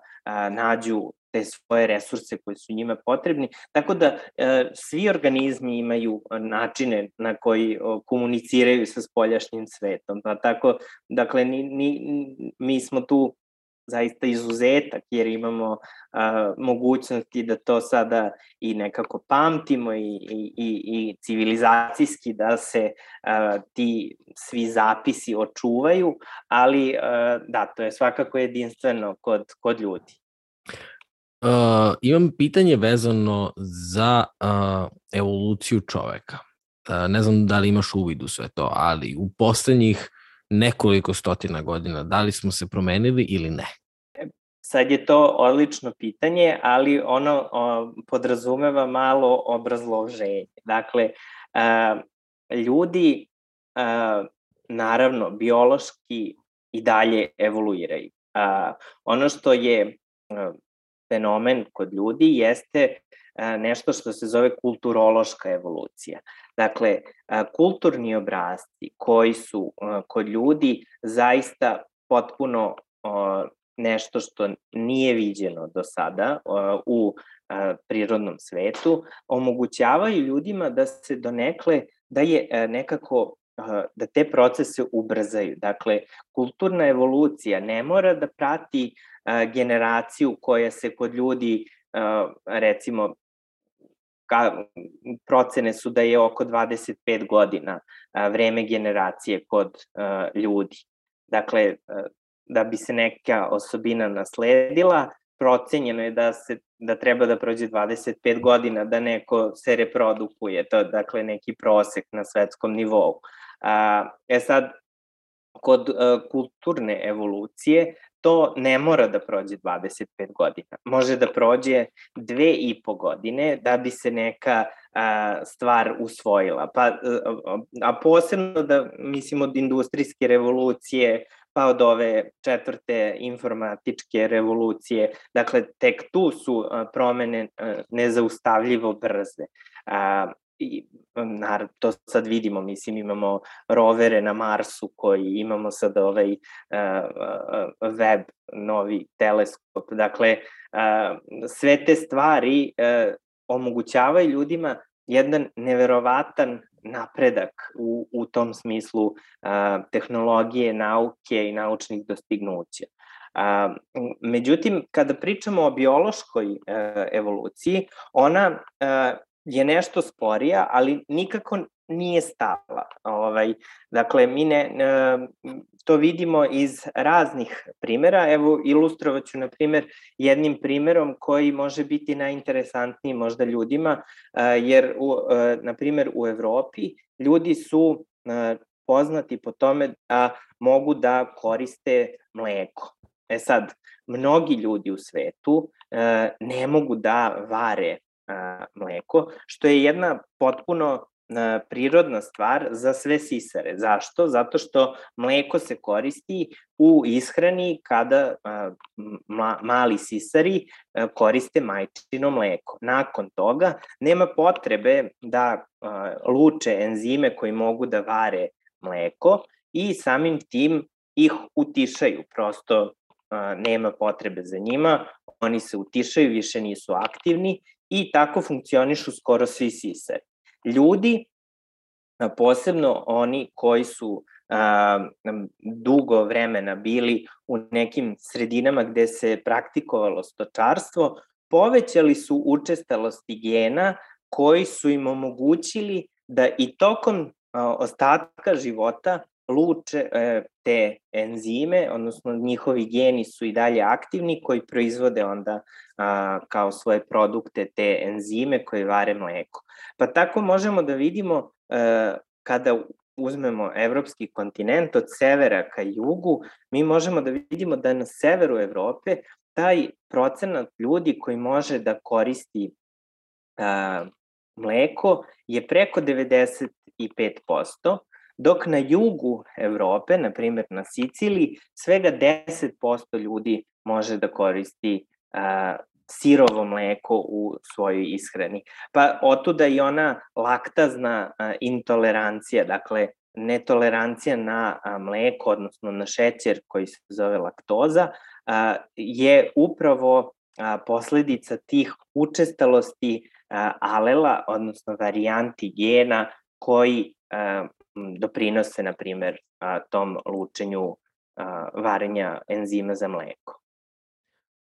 nađu te svoje resurse koji su njima potrebni. Tako da e, svi organizmi imaju načine na koji o, komuniciraju sa spoljašnjim svetom. Pa tako, dakle, ni, ni, mi smo tu zaista izuzetak jer imamo a, mogućnosti da to sada i nekako pamtimo i, i, i, i civilizacijski da se a, ti svi zapisi očuvaju, ali a, da, to je svakako jedinstveno kod, kod ljudi. Uh, imam pitanje vezano za uh, evoluciju čoveka. Uh, ne znam da li imaš uvid u sve to, ali u poslednjih nekoliko stotina godina, da li smo se promenili ili ne? Sad je to odlično pitanje, ali ono o, podrazumeva malo obrazloženje. Dakle, a, ljudi, a, naravno, biološki i dalje evoluiraju. A, ono što je fenomen kod ljudi jeste nešto što se zove kulturološka evolucija. Dakle, kulturni obrazci koji su kod ljudi zaista potpuno nešto što nije viđeno do sada u prirodnom svetu, omogućavaju ljudima da se donekle, da je e, nekako da te procese ubrzaju. Dakle, kulturna evolucija ne mora da prati generaciju koja se kod ljudi, recimo, ka, procene su da je oko 25 godina vreme generacije kod ljudi. Dakle, da bi se neka osobina nasledila, procenjeno je da se da treba da prođe 25 godina da neko se reprodukuje, to je dakle neki prosek na svetskom nivou. A, e sad, kod a, kulturne evolucije to ne mora da prođe 25 godina. Može da prođe dve i po godine da bi se neka a, stvar usvojila. Pa, a, a posebno da, mislim, od industrijske revolucije pa od ove četvrte informatičke revolucije. Dakle, tek tu su promene nezaustavljivo brze. I naravno, to sad vidimo, mislim, imamo rovere na Marsu koji imamo sad ovaj uh, web, novi teleskop. Dakle, uh, sve te stvari uh, omogućavaju ljudima jedan neverovatan napredak u, u tom smislu uh, tehnologije, nauke i naučnih dostignuća. A, međutim, kada pričamo o biološkoj uh, evoluciji, ona uh, je nešto sporija, ali nikako nije stala. Ovaj, dakle, mi ne, to vidimo iz raznih primera. Evo, ilustrovat ću, na primer, jednim primerom koji može biti najinteresantniji možda ljudima, jer, u, na primer, u Evropi ljudi su poznati po tome da mogu da koriste mleko. E sad, mnogi ljudi u svetu ne mogu da vare a, mleko, što je jedna potpuno a, prirodna stvar za sve sisare. Zašto? Zato što mleko se koristi u ishrani kada a, ma, mali sisari a, koriste majčino mleko. Nakon toga nema potrebe da a, luče enzime koji mogu da vare mleko i samim tim ih utišaju, prosto nema potrebe za njima, oni se utišaju, više nisu aktivni i tako funkcionišu skoro svi sisari. Ljudi, posebno oni koji su a, dugo vremena bili u nekim sredinama gde se praktikovalo stočarstvo, povećali su učestalosti gena koji su im omogućili da i tokom ostatka života luče e, te enzime, odnosno njihovi geni su i dalje aktivni koji proizvode onda a, kao svoje produkte te enzime koje vare mleko. Pa tako možemo da vidimo e, kada uzmemo evropski kontinent od severa ka jugu, mi možemo da vidimo da na severu Evrope taj procenat ljudi koji može da koristi a, mleko je preko 95%, dok na jugu Evrope, na primjer na Siciliji, svega 10% ljudi može da koristi a, sirovo mleko u svojoj ishrani. Pa otuda i ona laktazna a, intolerancija, dakle netolerancija na a, mleko, odnosno na šećer koji se zove laktoza, a, je upravo a, posledica tih učestalosti a, alela, odnosno varijanti gena koji doprinose, na primer, tom lučenju varenja enzima za mleko.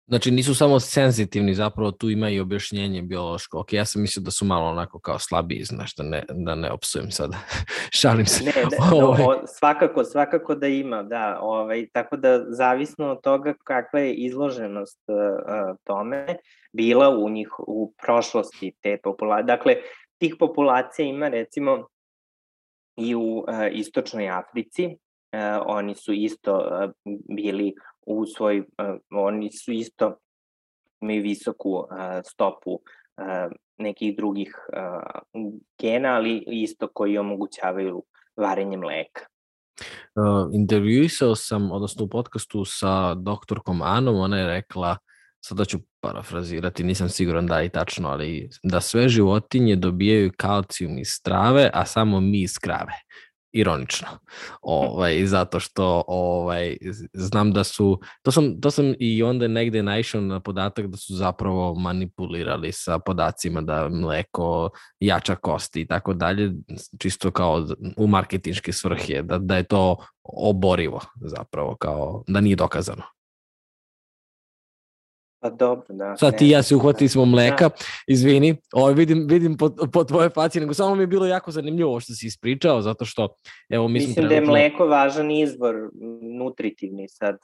Znači nisu samo senzitivni, zapravo tu ima i objašnjenje biološko. Ok, ja sam mislio da su malo onako kao slabiji, znaš, da ne, da ne opsujem sada. Šalim se. Ne, ne ovaj. o, svakako, svakako da ima, da. Ovaj, tako da zavisno od toga kakva je izloženost uh, tome bila u njih u prošlosti te populacije. Dakle, tih populacija ima recimo i u uh, istočnoj Africi, uh, oni su isto uh, bili u svoj, uh, oni su isto imaju visoku uh, stopu uh, nekih drugih uh, gena, ali isto koji omogućavaju varenje mleka. Uh, intervjuisao sam, odnosno u podcastu sa doktorkom Anom, ona je rekla, sada ću parafrazirati, nisam siguran da je tačno, ali da sve životinje dobijaju kalcijum iz strave, a samo mi iz krave ironično. Ovaj zato što ovaj znam da su to sam to sam i onda negde naišao na podatak da su zapravo manipulirali sa podacima da mleko jača kosti i tako dalje čisto kao u marketinške svrhe da da je to oborivo zapravo kao da nije dokazano. Pa dobro, da. Sad ti i ja se uhvatili smo mleka, da. izvini, ovaj, vidim, vidim po, po tvoje faci, nego samo mi je bilo jako zanimljivo što si ispričao, zato što, evo, mislim... Mislim trenutno... da je mleko važan izvor, nutritivni sad,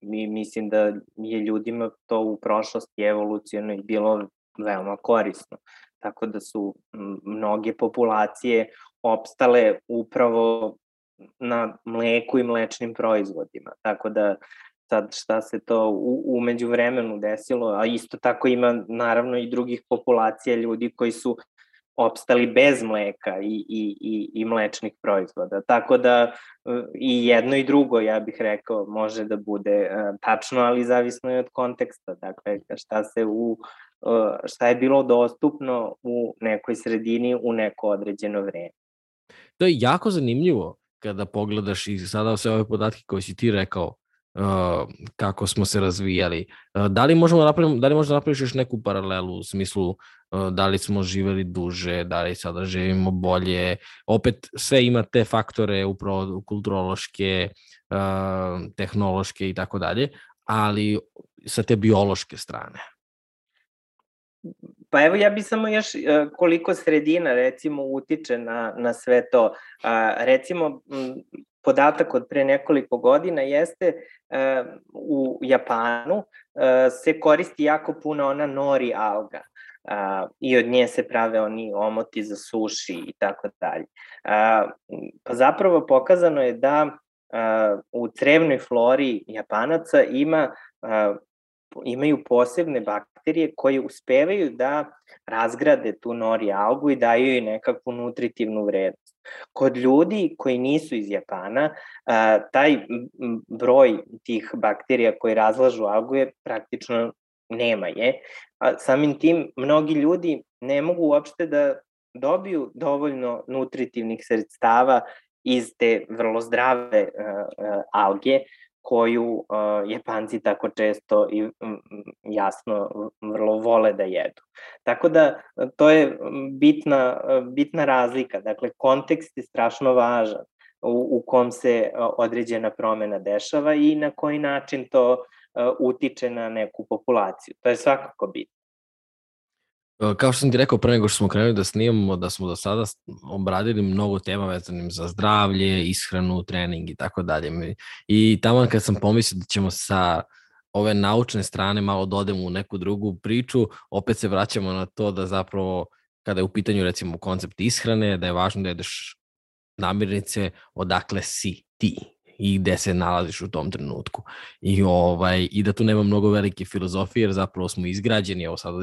mi, mislim da je ljudima to u prošlosti evolucijno i bilo veoma korisno. Tako da su mnoge populacije opstale upravo na mleku i mlečnim proizvodima. Tako da sad šta se to u, umeđu vremenu desilo, a isto tako ima naravno i drugih populacija ljudi koji su opstali bez mleka i, i, i, i mlečnih proizvoda. Tako da i jedno i drugo, ja bih rekao, može da bude tačno, ali zavisno je od konteksta. Dakle, šta se u šta je bilo dostupno u nekoj sredini u neko određeno vreme. To je jako zanimljivo kada pogledaš i sada sve ove podatke koje si ti rekao, kako smo se razvijali. Uh, da li možemo da napraviti, da li možda napraviš još neku paralelu u smislu uh, da li smo živeli duže, da li sada živimo bolje, opet sve ima te faktore upravo kulturološke, uh, tehnološke i tako dalje, ali sa te biološke strane. Pa evo ja bi samo još koliko sredina recimo utiče na, na sve to. recimo podatak od pre nekoliko godina jeste uh, u Japanu uh, se koristi jako puno ona nori alga uh, i od nje se prave oni omoti za suši i tako dalje. Pa zapravo pokazano je da u crevnoj flori Japanaca ima imaju posebne bakterije koje uspevaju da razgrade tu nori algu i daju joj nekakvu nutritivnu vrednost. Kod ljudi koji nisu iz Japana, taj broj tih bakterija koji razlažu algu je praktično nema je. A samim tim, mnogi ljudi ne mogu uopšte da dobiju dovoljno nutritivnih sredstava iz te vrlo zdrave alge koju Japanci tako često i jasno vrlo vole da jedu. Tako da to je bitna, bitna razlika, dakle kontekst je strašno važan u, u kom se određena promena dešava i na koji način to utiče na neku populaciju. To je svakako bitno. Kao što sam ti rekao pre nego što smo krenuli da snimamo, da smo do sada obradili mnogo tema vezanim za zdravlje, ishranu, trening i tako dalje. I tamo kad sam pomislio da ćemo sa ove naučne strane malo dodemo da u neku drugu priču, opet se vraćamo na to da zapravo kada je u pitanju recimo koncept ishrane, da je važno da jedeš namirnice odakle si ti i gde se nalaziš u tom trenutku. I, ovaj, I da tu nema mnogo velike filozofije, jer zapravo smo izgrađeni, evo sad,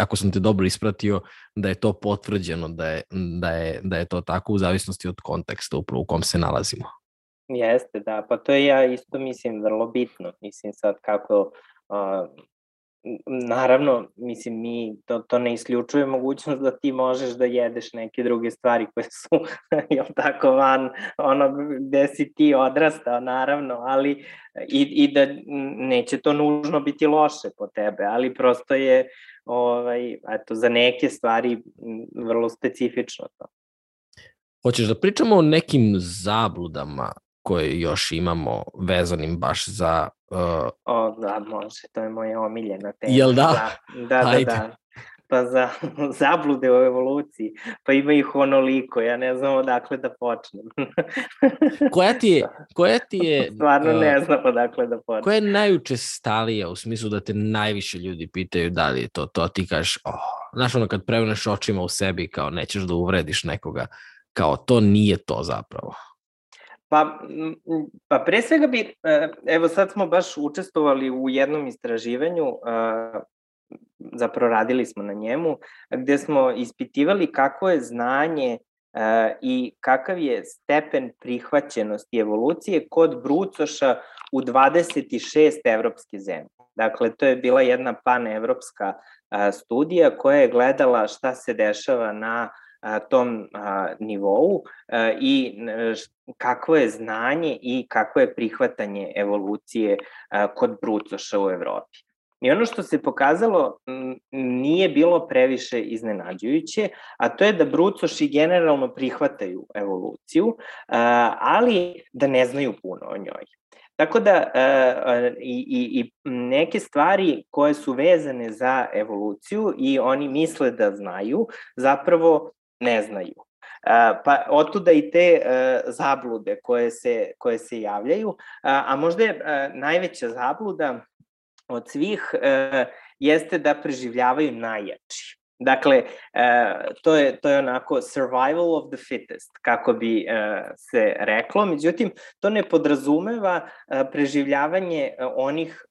ako sam te dobro ispratio, da je to potvrđeno, da je, da je, da je to tako u zavisnosti od konteksta upravo u kom se nalazimo. Jeste, da, pa to je ja isto mislim vrlo bitno. Mislim sad kako uh, naravno, mislim, mi, to, to ne isključuje mogućnost da ti možeš da jedeš neke druge stvari koje su, jel tako, van onog gde si ti odrastao, naravno, ali i, i da neće to nužno biti loše po tebe, ali prosto je, ovaj, eto, za neke stvari vrlo specifično to. Hoćeš da pričamo o nekim zabludama koje još imamo vezanim baš za... Uh... O, da, može, to je moja omiljena tema. Jel da? Da, da, da, da. Pa za zablude u evoluciji, pa ima ih onoliko, ja ne znam odakle da počnem. koja ti je... Koja ti je Stvarno uh, ne znam odakle da počnem. Koja je najučestalija u smislu da te najviše ljudi pitaju da li je to, to ti kažeš, oh, znaš ono kad preveneš očima u sebi kao nećeš da uvrediš nekoga, kao to nije to zapravo. Pa, pa pre svega bi, e, evo sad smo baš učestvovali u jednom istraživanju, zapravo radili smo na njemu, gde smo ispitivali kako je znanje e, i kakav je stepen prihvaćenosti evolucije kod brucoša u 26 evropske zemlje. Dakle, to je bila jedna panevropska studija koja je gledala šta se dešava na tom nivou i kakvo je znanje i kakvo je prihvatanje evolucije kod brucoša u Evropi. I ono što se pokazalo nije bilo previše iznenađujuće, a to je da brucoši generalno prihvataju evoluciju, ali da ne znaju puno o njoj. Tako da i, i, i neke stvari koje su vezane za evoluciju i oni misle da znaju, zapravo ne znaju. Pa otuda i te zablude koje se, koje se javljaju, a možda je najveća zabluda od svih jeste da preživljavaju najjači. Dakle, e, to, je, to je onako survival of the fittest, kako bi e, se reklo. Međutim, to ne podrazumeva e, preživljavanje onih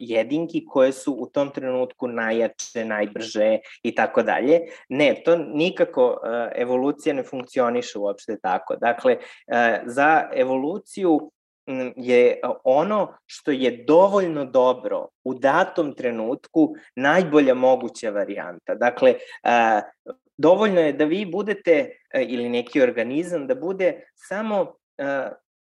jedinki koje su u tom trenutku najjače, najbrže i tako dalje. Ne, to nikako evolucija ne funkcioniše uopšte tako. Dakle, za evoluciju je ono što je dovoljno dobro u datom trenutku najbolja moguća varijanta. Dakle, dovoljno je da vi budete, ili neki organizam, da bude samo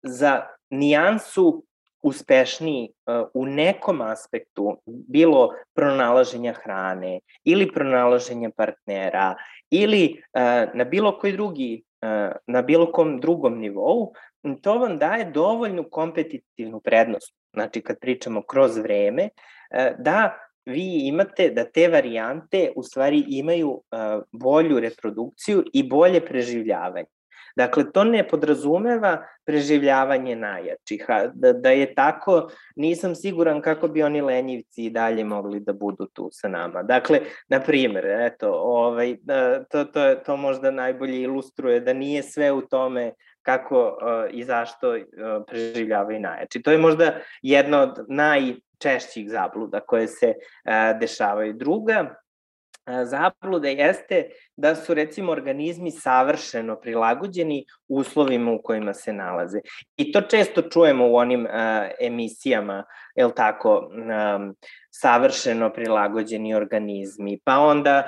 za nijansu uspešniji u nekom aspektu, bilo pronalaženja hrane ili pronalaženja partnera ili na bilo koji drugi na bilo kom drugom nivou, to vam daje dovoljnu kompetitivnu prednost, znači kad pričamo kroz vreme, da vi imate da te varijante u stvari imaju bolju reprodukciju i bolje preživljavanje. Dakle, to ne podrazumeva preživljavanje najjačih. Da, da je tako, nisam siguran kako bi oni lenjivci i dalje mogli da budu tu sa nama. Dakle, na primer, eto, ovaj, to, to, to možda najbolje ilustruje da nije sve u tome kako uh, i zašto uh, preživljavaju najjači. To je možda jedna od najčešćih zabluda koje se uh, dešavaju. Druga zabluda jeste da su recimo organizmi savršeno prilagođeni uslovima u kojima se nalaze. I to često čujemo u onim uh, emisijama, je li tako, um, savršeno prilagođeni organizmi. Pa onda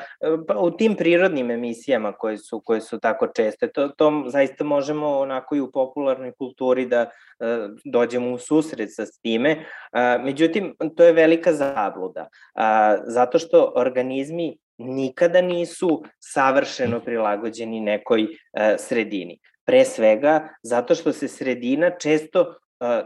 pa u tim prirodnim emisijama koje su, koje su tako česte, to, to zaista možemo onako i u popularnoj kulturi da uh, dođemo u susret sa time. Uh, međutim, to je velika zabluda, uh, zato što organizmi nikada nisu savršeno prilagođeni nekoj uh, sredini. Pre svega zato što se sredina često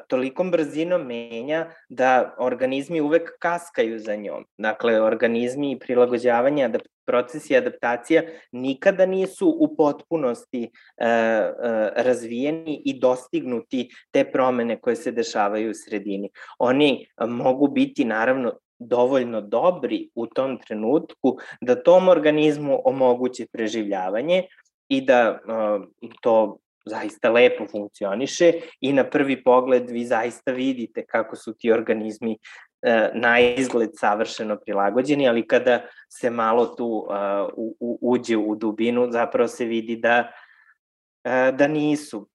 tolikom brzinom menja da organizmi uvek kaskaju za njom. Dakle, organizmi i prilagođavanje, adap procesi adaptacija nikada nisu u potpunosti e, e, razvijeni i dostignuti te promene koje se dešavaju u sredini. Oni mogu biti naravno dovoljno dobri u tom trenutku da tom organizmu omoguće preživljavanje i da uh, to zaista lepo funkcioniše i na prvi pogled vi zaista vidite kako su ti organizmi uh, na izgled savršeno prilagođeni, ali kada se malo tu u, uđe u dubinu, zapravo se vidi da, uh, da nisu.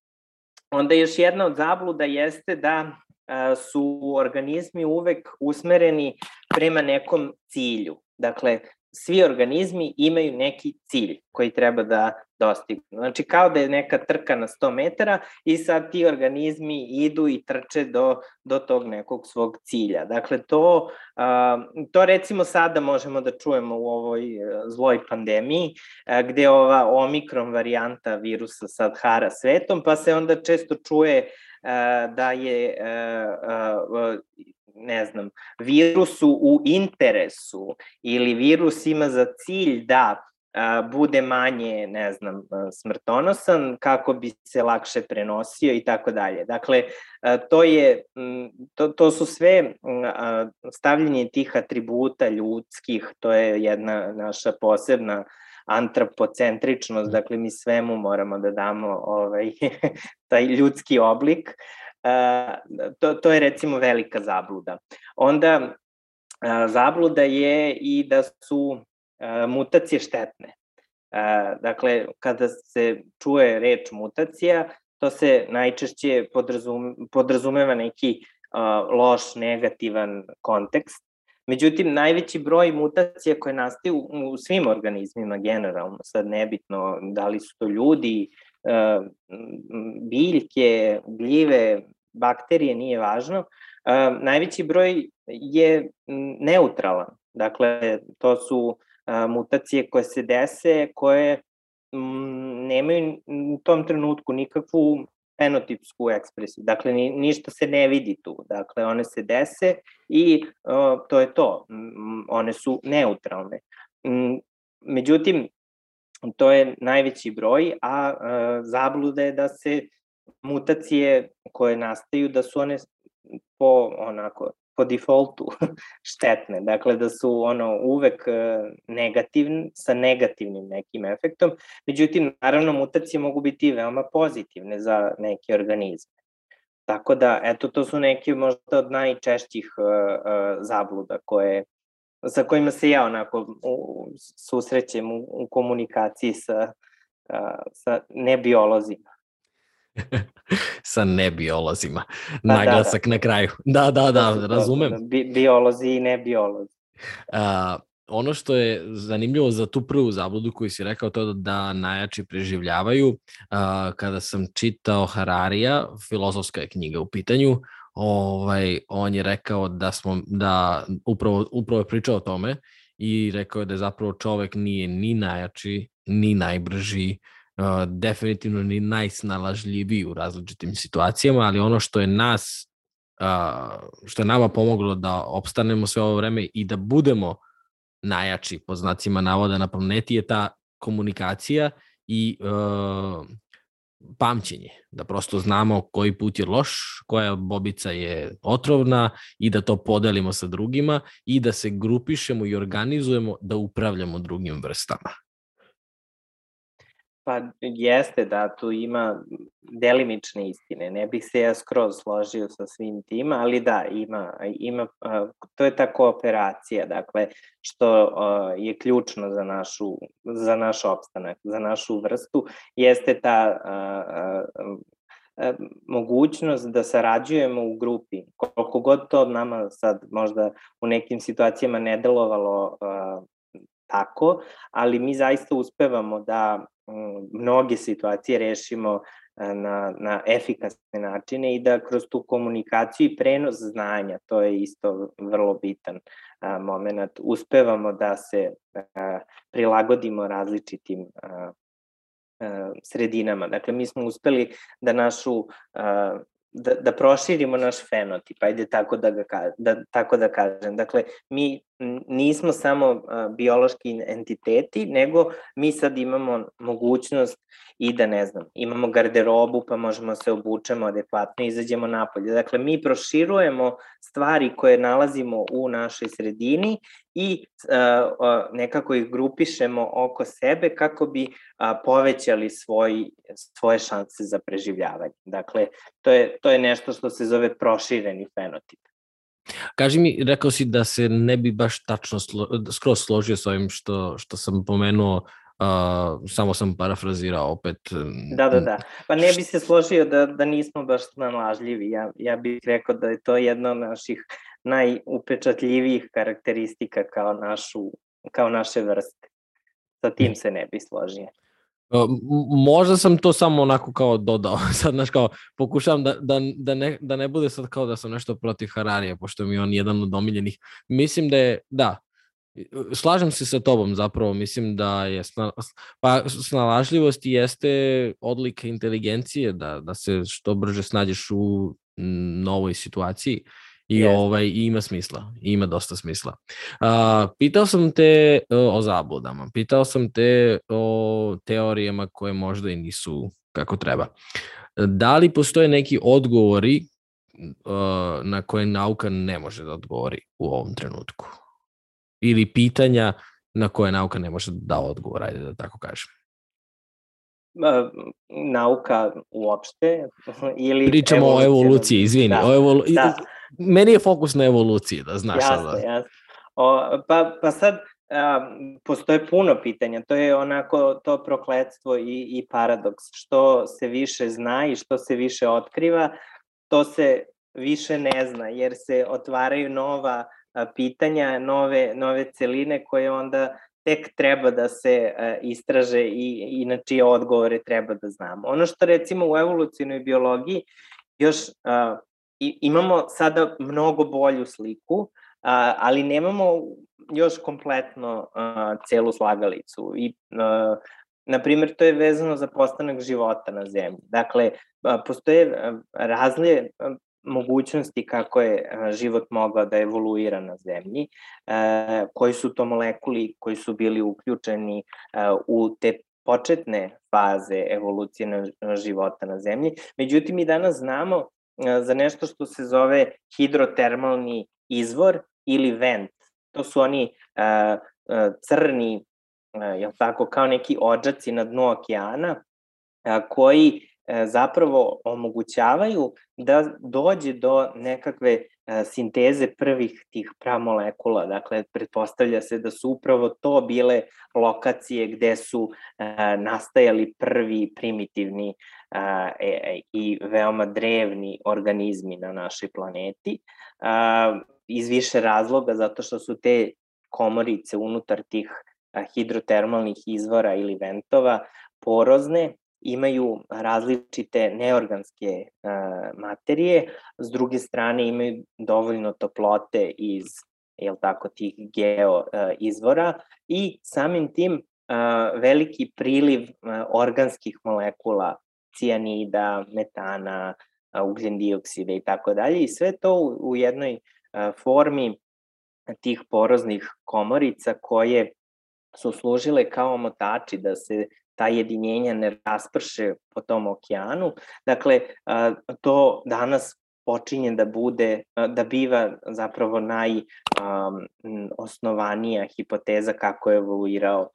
Onda još jedna od zabluda jeste da su organizmi uvek usmereni prema nekom cilju. Dakle, svi organizmi imaju neki cilj koji treba da dostignu. Znači, kao da je neka trka na 100 metara i sad ti organizmi idu i trče do, do tog nekog svog cilja. Dakle, to, to recimo sada možemo da čujemo u ovoj e, zloj pandemiji, gde ova omikron varijanta virusa sad hara svetom, pa se onda često čuje da je ne znam, virusu u interesu ili virus ima za cilj da bude manje, ne znam, smrtonosan, kako bi se lakše prenosio i tako dalje. Dakle, to, je, to, to su sve stavljanje tih atributa ljudskih, to je jedna naša posebna antropocentričnost, mm. dakle mi svemu moramo da damo ovaj, taj ljudski oblik, uh, to, to je recimo velika zabluda. Onda zabluda je i da su mutacije štetne. Dakle, kada se čuje reč mutacija, to se najčešće podrazum, podrazumeva neki loš, negativan kontekst, Međutim, najveći broj mutacija koje nastaju u svim organizmima generalno, sad nebitno da li su to ljudi, biljke, gljive, bakterije, nije važno, najveći broj je neutralan. Dakle, to su mutacije koje se dese, koje nemaju u tom trenutku nikakvu fenotipsku ekspresiju. Dakle, ni, ništa se ne vidi tu. Dakle, one se dese i to je to. One su neutralne. Međutim, to je najveći broj, a zabluda je da se mutacije koje nastaju, da su one po onako po defaultu štetne, dakle da su ono uvek e, negativni, sa negativnim nekim efektom, međutim naravno mutacije mogu biti veoma pozitivne za neke organizme. Tako da, eto, to su neke možda od najčešćih uh, uh, zabluda koje, sa kojima se ja onako u, susrećem u, u komunikaciji sa, uh, sa nebiolozima. sa nebiolozima. Pa, Naglasak da, da. na kraju. Da, da, da, razumem. Bi, biolozi i nebiolozi. Uh, ono što je zanimljivo za tu prvu zabludu koju si rekao, to da najjači preživljavaju, uh, kada sam čitao Hararija, filozofska je knjiga u pitanju, ovaj, on je rekao da smo, da upravo, upravo je pričao o tome i rekao je da je zapravo čovek nije ni najjači, ni najbrži, definitivno ni najsnalažljiviji u različitim situacijama, ali ono što je nas, što je nama pomoglo da opstanemo sve ovo vreme i da budemo najjači po znacima navoda na planeti je ta komunikacija i pamćenje, da prosto znamo koji put je loš, koja bobica je otrovna i da to podelimo sa drugima i da se grupišemo i organizujemo da upravljamo drugim vrstama. Pa jeste da tu ima delimične istine, ne bih se ja skroz složio sa svim tim, ali da, ima, ima to je ta kooperacija, dakle, što je ključno za, našu, za naš opstanak, za našu vrstu, jeste ta mogućnost da sarađujemo u grupi. Koliko god to nama sad možda u nekim situacijama ne delovalo tako, ali mi zaista uspevamo da mnoge situacije rešimo e, na, na efikasne načine i da kroz tu komunikaciju i prenos znanja, to je isto vrlo bitan a, moment, uspevamo da se a, prilagodimo različitim a, a, sredinama. Dakle, mi smo uspeli da našu a, da, da proširimo naš fenotip, ajde tako da, ga, da, tako da kažem. Dakle, mi nismo samo biološki entiteti, nego mi sad imamo mogućnost i da ne znam, imamo garderobu pa možemo se obučemo adekvatno izađemo napolje. Dakle, mi proširujemo stvari koje nalazimo u našoj sredini i nekako ih grupišemo oko sebe kako bi povećali svoj, svoje šanse za preživljavanje. Dakle, to je, to je nešto što se zove prošireni fenotip. Kaži mi, rekao si da se ne bi baš tačno slo, skroz složio s ovim što, što sam pomenuo, uh, samo sam parafrazirao opet. Da, da, da. Pa ne bi se složio da, da nismo baš snalažljivi. Ja, ja bih rekao da je to jedna od naših najupečatljivijih karakteristika kao, našu, kao naše vrste. Sa tim se ne bi složio. Možda sam to samo onako kao dodao, sad znaš kao pokušavam da, da, da, ne, da ne bude sad kao da sam nešto protiv Hararija, pošto mi je on jedan od omiljenih. Mislim da je, da, slažem se sa tobom zapravo, mislim da je sna, pa snalažljivost jeste odlika inteligencije, da, da se što brže snađeš u novoj situaciji. Uh, I yes. ovaj, ima smisla, ima dosta smisla. Uh, pitao sam te uh, o zabludama, pitao sam te o teorijama koje možda i nisu kako treba. Da li postoje neki odgovori uh, na koje nauka ne može da odgovori u ovom trenutku? Ili pitanja na koje nauka ne može da da odgovor, ajde da tako kažem nauka uopšte ili pričamo o evoluciji izvini da, o evolu... da meni je fokus na evoluciji, da znaš jasne, sada. Jasne, o, pa, pa sad, a, postoje puno pitanja, to je onako to prokledstvo i, i paradoks. Što se više zna i što se više otkriva, to se više ne zna, jer se otvaraju nova pitanja, nove, nove celine koje onda tek treba da se istraže i, i na čije odgovore treba da znamo. Ono što recimo u evolucijnoj biologiji još imamo sada mnogo bolju sliku, ali nemamo još kompletno celu slagalicu. I, a, na primjer, to je vezano za postanak života na zemlji. Dakle, postoje razlije mogućnosti kako je život mogao da evoluira na zemlji, koji su to molekuli koji su bili uključeni u te početne faze evolucije života na zemlji. Međutim, i danas znamo za nešto što se zove hidrotermalni izvor ili vent. To su oni crni, uh, jel tako, kao neki ođaci na dnu okeana, koji uh, zapravo omogućavaju da dođe do nekakve uh, sinteze prvih tih pramolekula. Dakle, pretpostavlja se da su upravo to bile lokacije gde su uh, nastajali prvi primitivni a, e, i veoma drevni organizmi na našoj planeti, iz više razloga, zato što su te komorice unutar tih hidrotermalnih izvora ili ventova porozne, imaju različite neorganske materije, s druge strane imaju dovoljno toplote iz jel tako, tih geo izvora i samim tim veliki priliv organskih molekula cijanida, metana, ugljen dioksida i tako dalje i sve to u jednoj formi tih poroznih komorica koje su služile kao motači da se ta jedinjenja ne rasprše po tom okeanu. Dakle, to danas počinje da bude, da biva zapravo najosnovanija hipoteza kako je evoluirao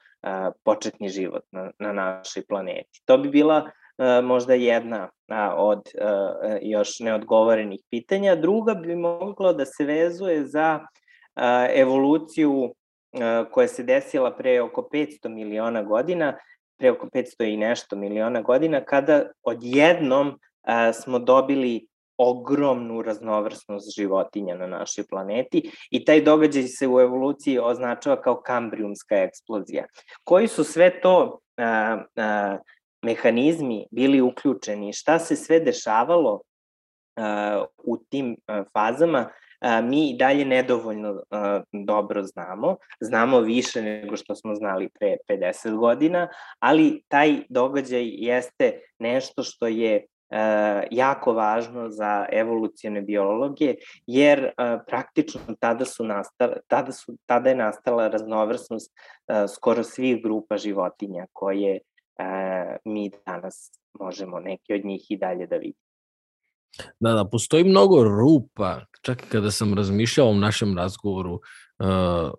početni život na, na našoj planeti. To bi bila možda jedna od e, još neodgovorenih pitanja. Druga bi mogla da se vezuje za e, evoluciju koja se desila pre oko 500 miliona godina, pre oko 500 i nešto miliona godina, kada odjednom smo dobili ogromnu raznovrsnost životinja na našoj planeti i taj događaj se u evoluciji označava kao kambrijumska eksplozija. Koji su sve to a, a, mehanizmi bili uključeni, šta se sve dešavalo uh, u tim uh, fazama, uh, mi dalje nedovoljno uh, dobro znamo. Znamo više nego što smo znali pre 50 godina, ali taj događaj jeste nešto što je jako važno za evolucijone biologe, jer praktično tada, su nastale, tada, su, tada je nastala raznovrsnost skoro svih grupa životinja koje mi danas možemo neke od njih i dalje da vidimo. Da, da, postoji mnogo rupa, čak i kada sam razmišljao o našem razgovoru, uh,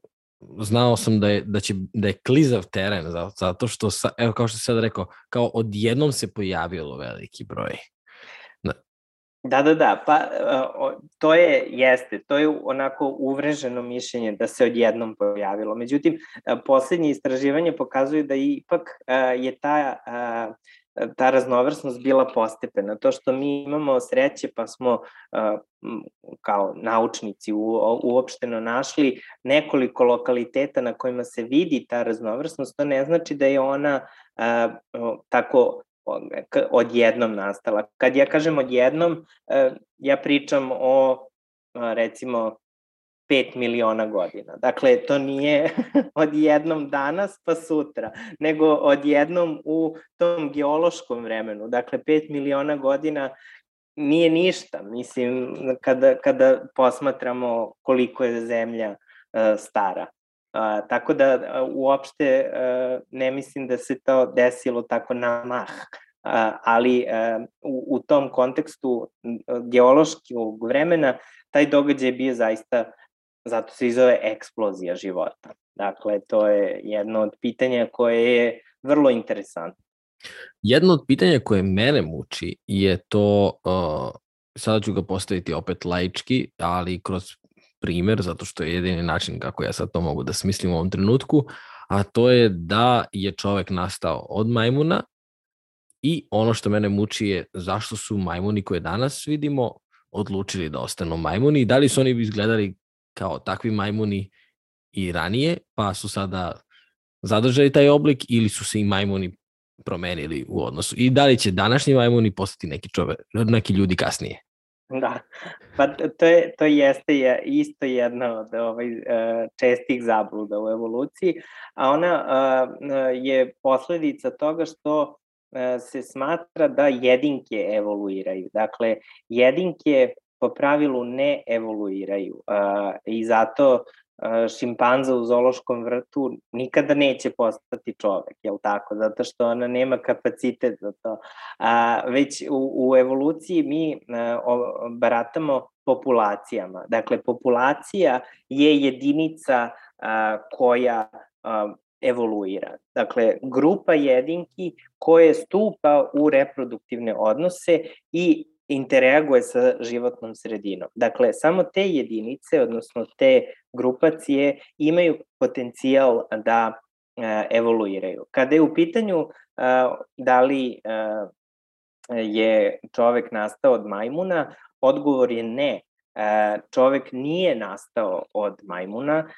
znao sam da je, da će, da je klizav teren, zato što, sa, evo kao što sad rekao, kao odjednom se pojavilo veliki broj. Da. Da, da, pa to je, jeste, to je onako uvreženo mišljenje da se odjednom pojavilo. Međutim, poslednje istraživanje pokazuje da ipak je ta ta raznovrsnost bila postepena. To što mi imamo sreće pa smo kao naučnici uopšteno našli nekoliko lokaliteta na kojima se vidi ta raznovrsnost, to ne znači da je ona tako odjednom nastala. Kad ja kažem odjednom, uh, ja pričam o recimo 5 miliona godina. Dakle, to nije odjednom danas pa sutra, nego odjednom u tom geološkom vremenu. Dakle, 5 miliona godina nije ništa, mislim, kada, kada posmatramo koliko je zemlja uh, stara. Uh, tako da uopšte uh, ne mislim da se to desilo tako na mah, uh, ali uh, u, u tom kontekstu geološkog vremena taj događaj je bio zaista zato se izove eksplozija života. Dakle, to je jedno od pitanja koje je vrlo interesantno. Jedno od pitanja koje mene muči je to, uh, sada ću ga postaviti opet laički, ali kroz primer, zato što je jedini način kako ja sad to mogu da smislim u ovom trenutku, a to je da je čovek nastao od majmuna i ono što mene muči je zašto su majmuni koje danas vidimo odlučili da ostanu majmuni i da li su oni izgledali kao takvi majmuni i ranije, pa su sada zadržali taj oblik ili su se i majmuni promenili u odnosu. I da li će današnji majmuni postati neki, čove, neki ljudi kasnije? Da, pa to, je, to jeste je isto jedna od ovaj, e, čestih zabluda u evoluciji, a ona e, je posledica toga što e, se smatra da jedinke evoluiraju. Dakle, jedinke po pravilu ne evoluiraju i zato šimpanza u zološkom vrtu nikada neće postati čovek, jel tako? Zato što ona nema kapacitet za to. A, već u, u evoluciji mi uh, baratamo populacijama. Dakle, populacija je jedinica uh, koja uh, evoluira. Dakle, grupa jedinki koje stupa u reproduktivne odnose i interaguje sa životnom sredinom. Dakle, samo te jedinice, odnosno te grupacije imaju potencijal da e, evoluiraju. Kada je u pitanju e, da li e, je čovek nastao od majmuna, odgovor je ne. Čovek nije nastao od majmuna,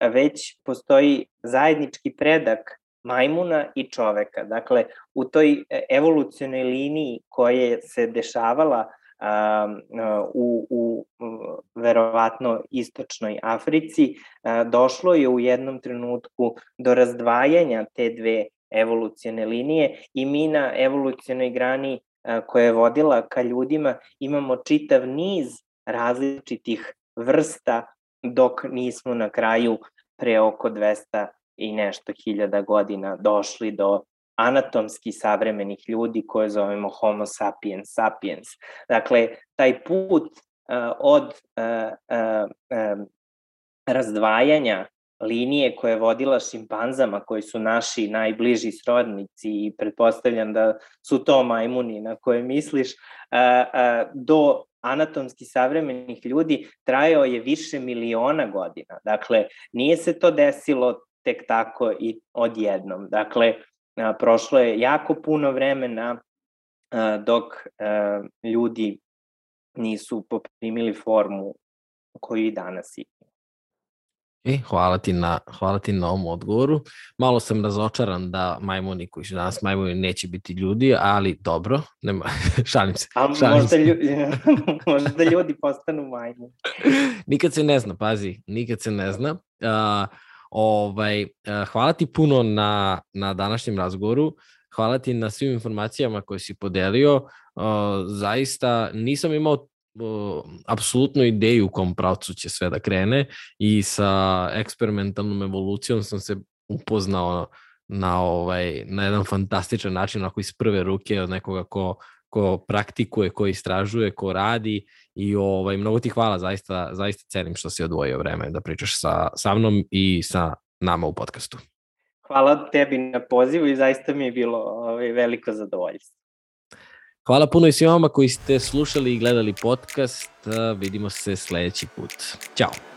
već postoji zajednički predak majmuna i čoveka. Dakle, u toj e, evolucionoj liniji koja se dešavala um, u, u verovatno istočnoj Africi, došlo je u jednom trenutku do razdvajanja te dve evolucione linije i mi na evolucionoj grani koja je vodila ka ljudima imamo čitav niz različitih vrsta dok nismo na kraju pre oko 200 i nešto hiljada godina došli do anatomski savremenih ljudi koje zovemo homo sapiens sapiens. Dakle, taj put uh, od uh, uh, um, razdvajanja linije koje je vodila šimpanzama koji su naši najbliži srodnici i pretpostavljam da su to majmuni na koje misliš, do anatomski savremenih ljudi trajao je više miliona godina. Dakle, nije se to desilo tek tako i odjednom. Dakle, prošlo je jako puno vremena dok ljudi nisu poprimili formu koju i danas imaju. E, hvala ti, na, hvala ti na ovom odgovoru. Malo sam razočaran da majmuni koji su danas majmuni neće biti ljudi, ali dobro, nema, šalim se. A šalim možda, se. Ljudi, možda ljudi postanu majmuni. nikad se ne zna, pazi, nikad se ne zna. Uh, Ovaj, eh, hvala ti puno na, na današnjem razgovoru. hvala ti na svim informacijama koje si podelio. Zaista nisam imao apsolutnu ideju u kom pravcu će sve da krene i sa eksperimentalnom evolucijom sam se upoznao na, ovaj, na jedan fantastičan način, ako iz prve ruke od nekoga ko, ko praktikuje, ko istražuje, ko radi i ovaj, mnogo ti hvala, zaista, zaista cenim što si odvojio vreme da pričaš sa, sa mnom i sa nama u podcastu. Hvala tebi na pozivu i zaista mi je bilo ovaj, veliko zadovoljstvo. Hvala puno i svima koji ste slušali i gledali podcast. Vidimo se sledeći put. Ćao.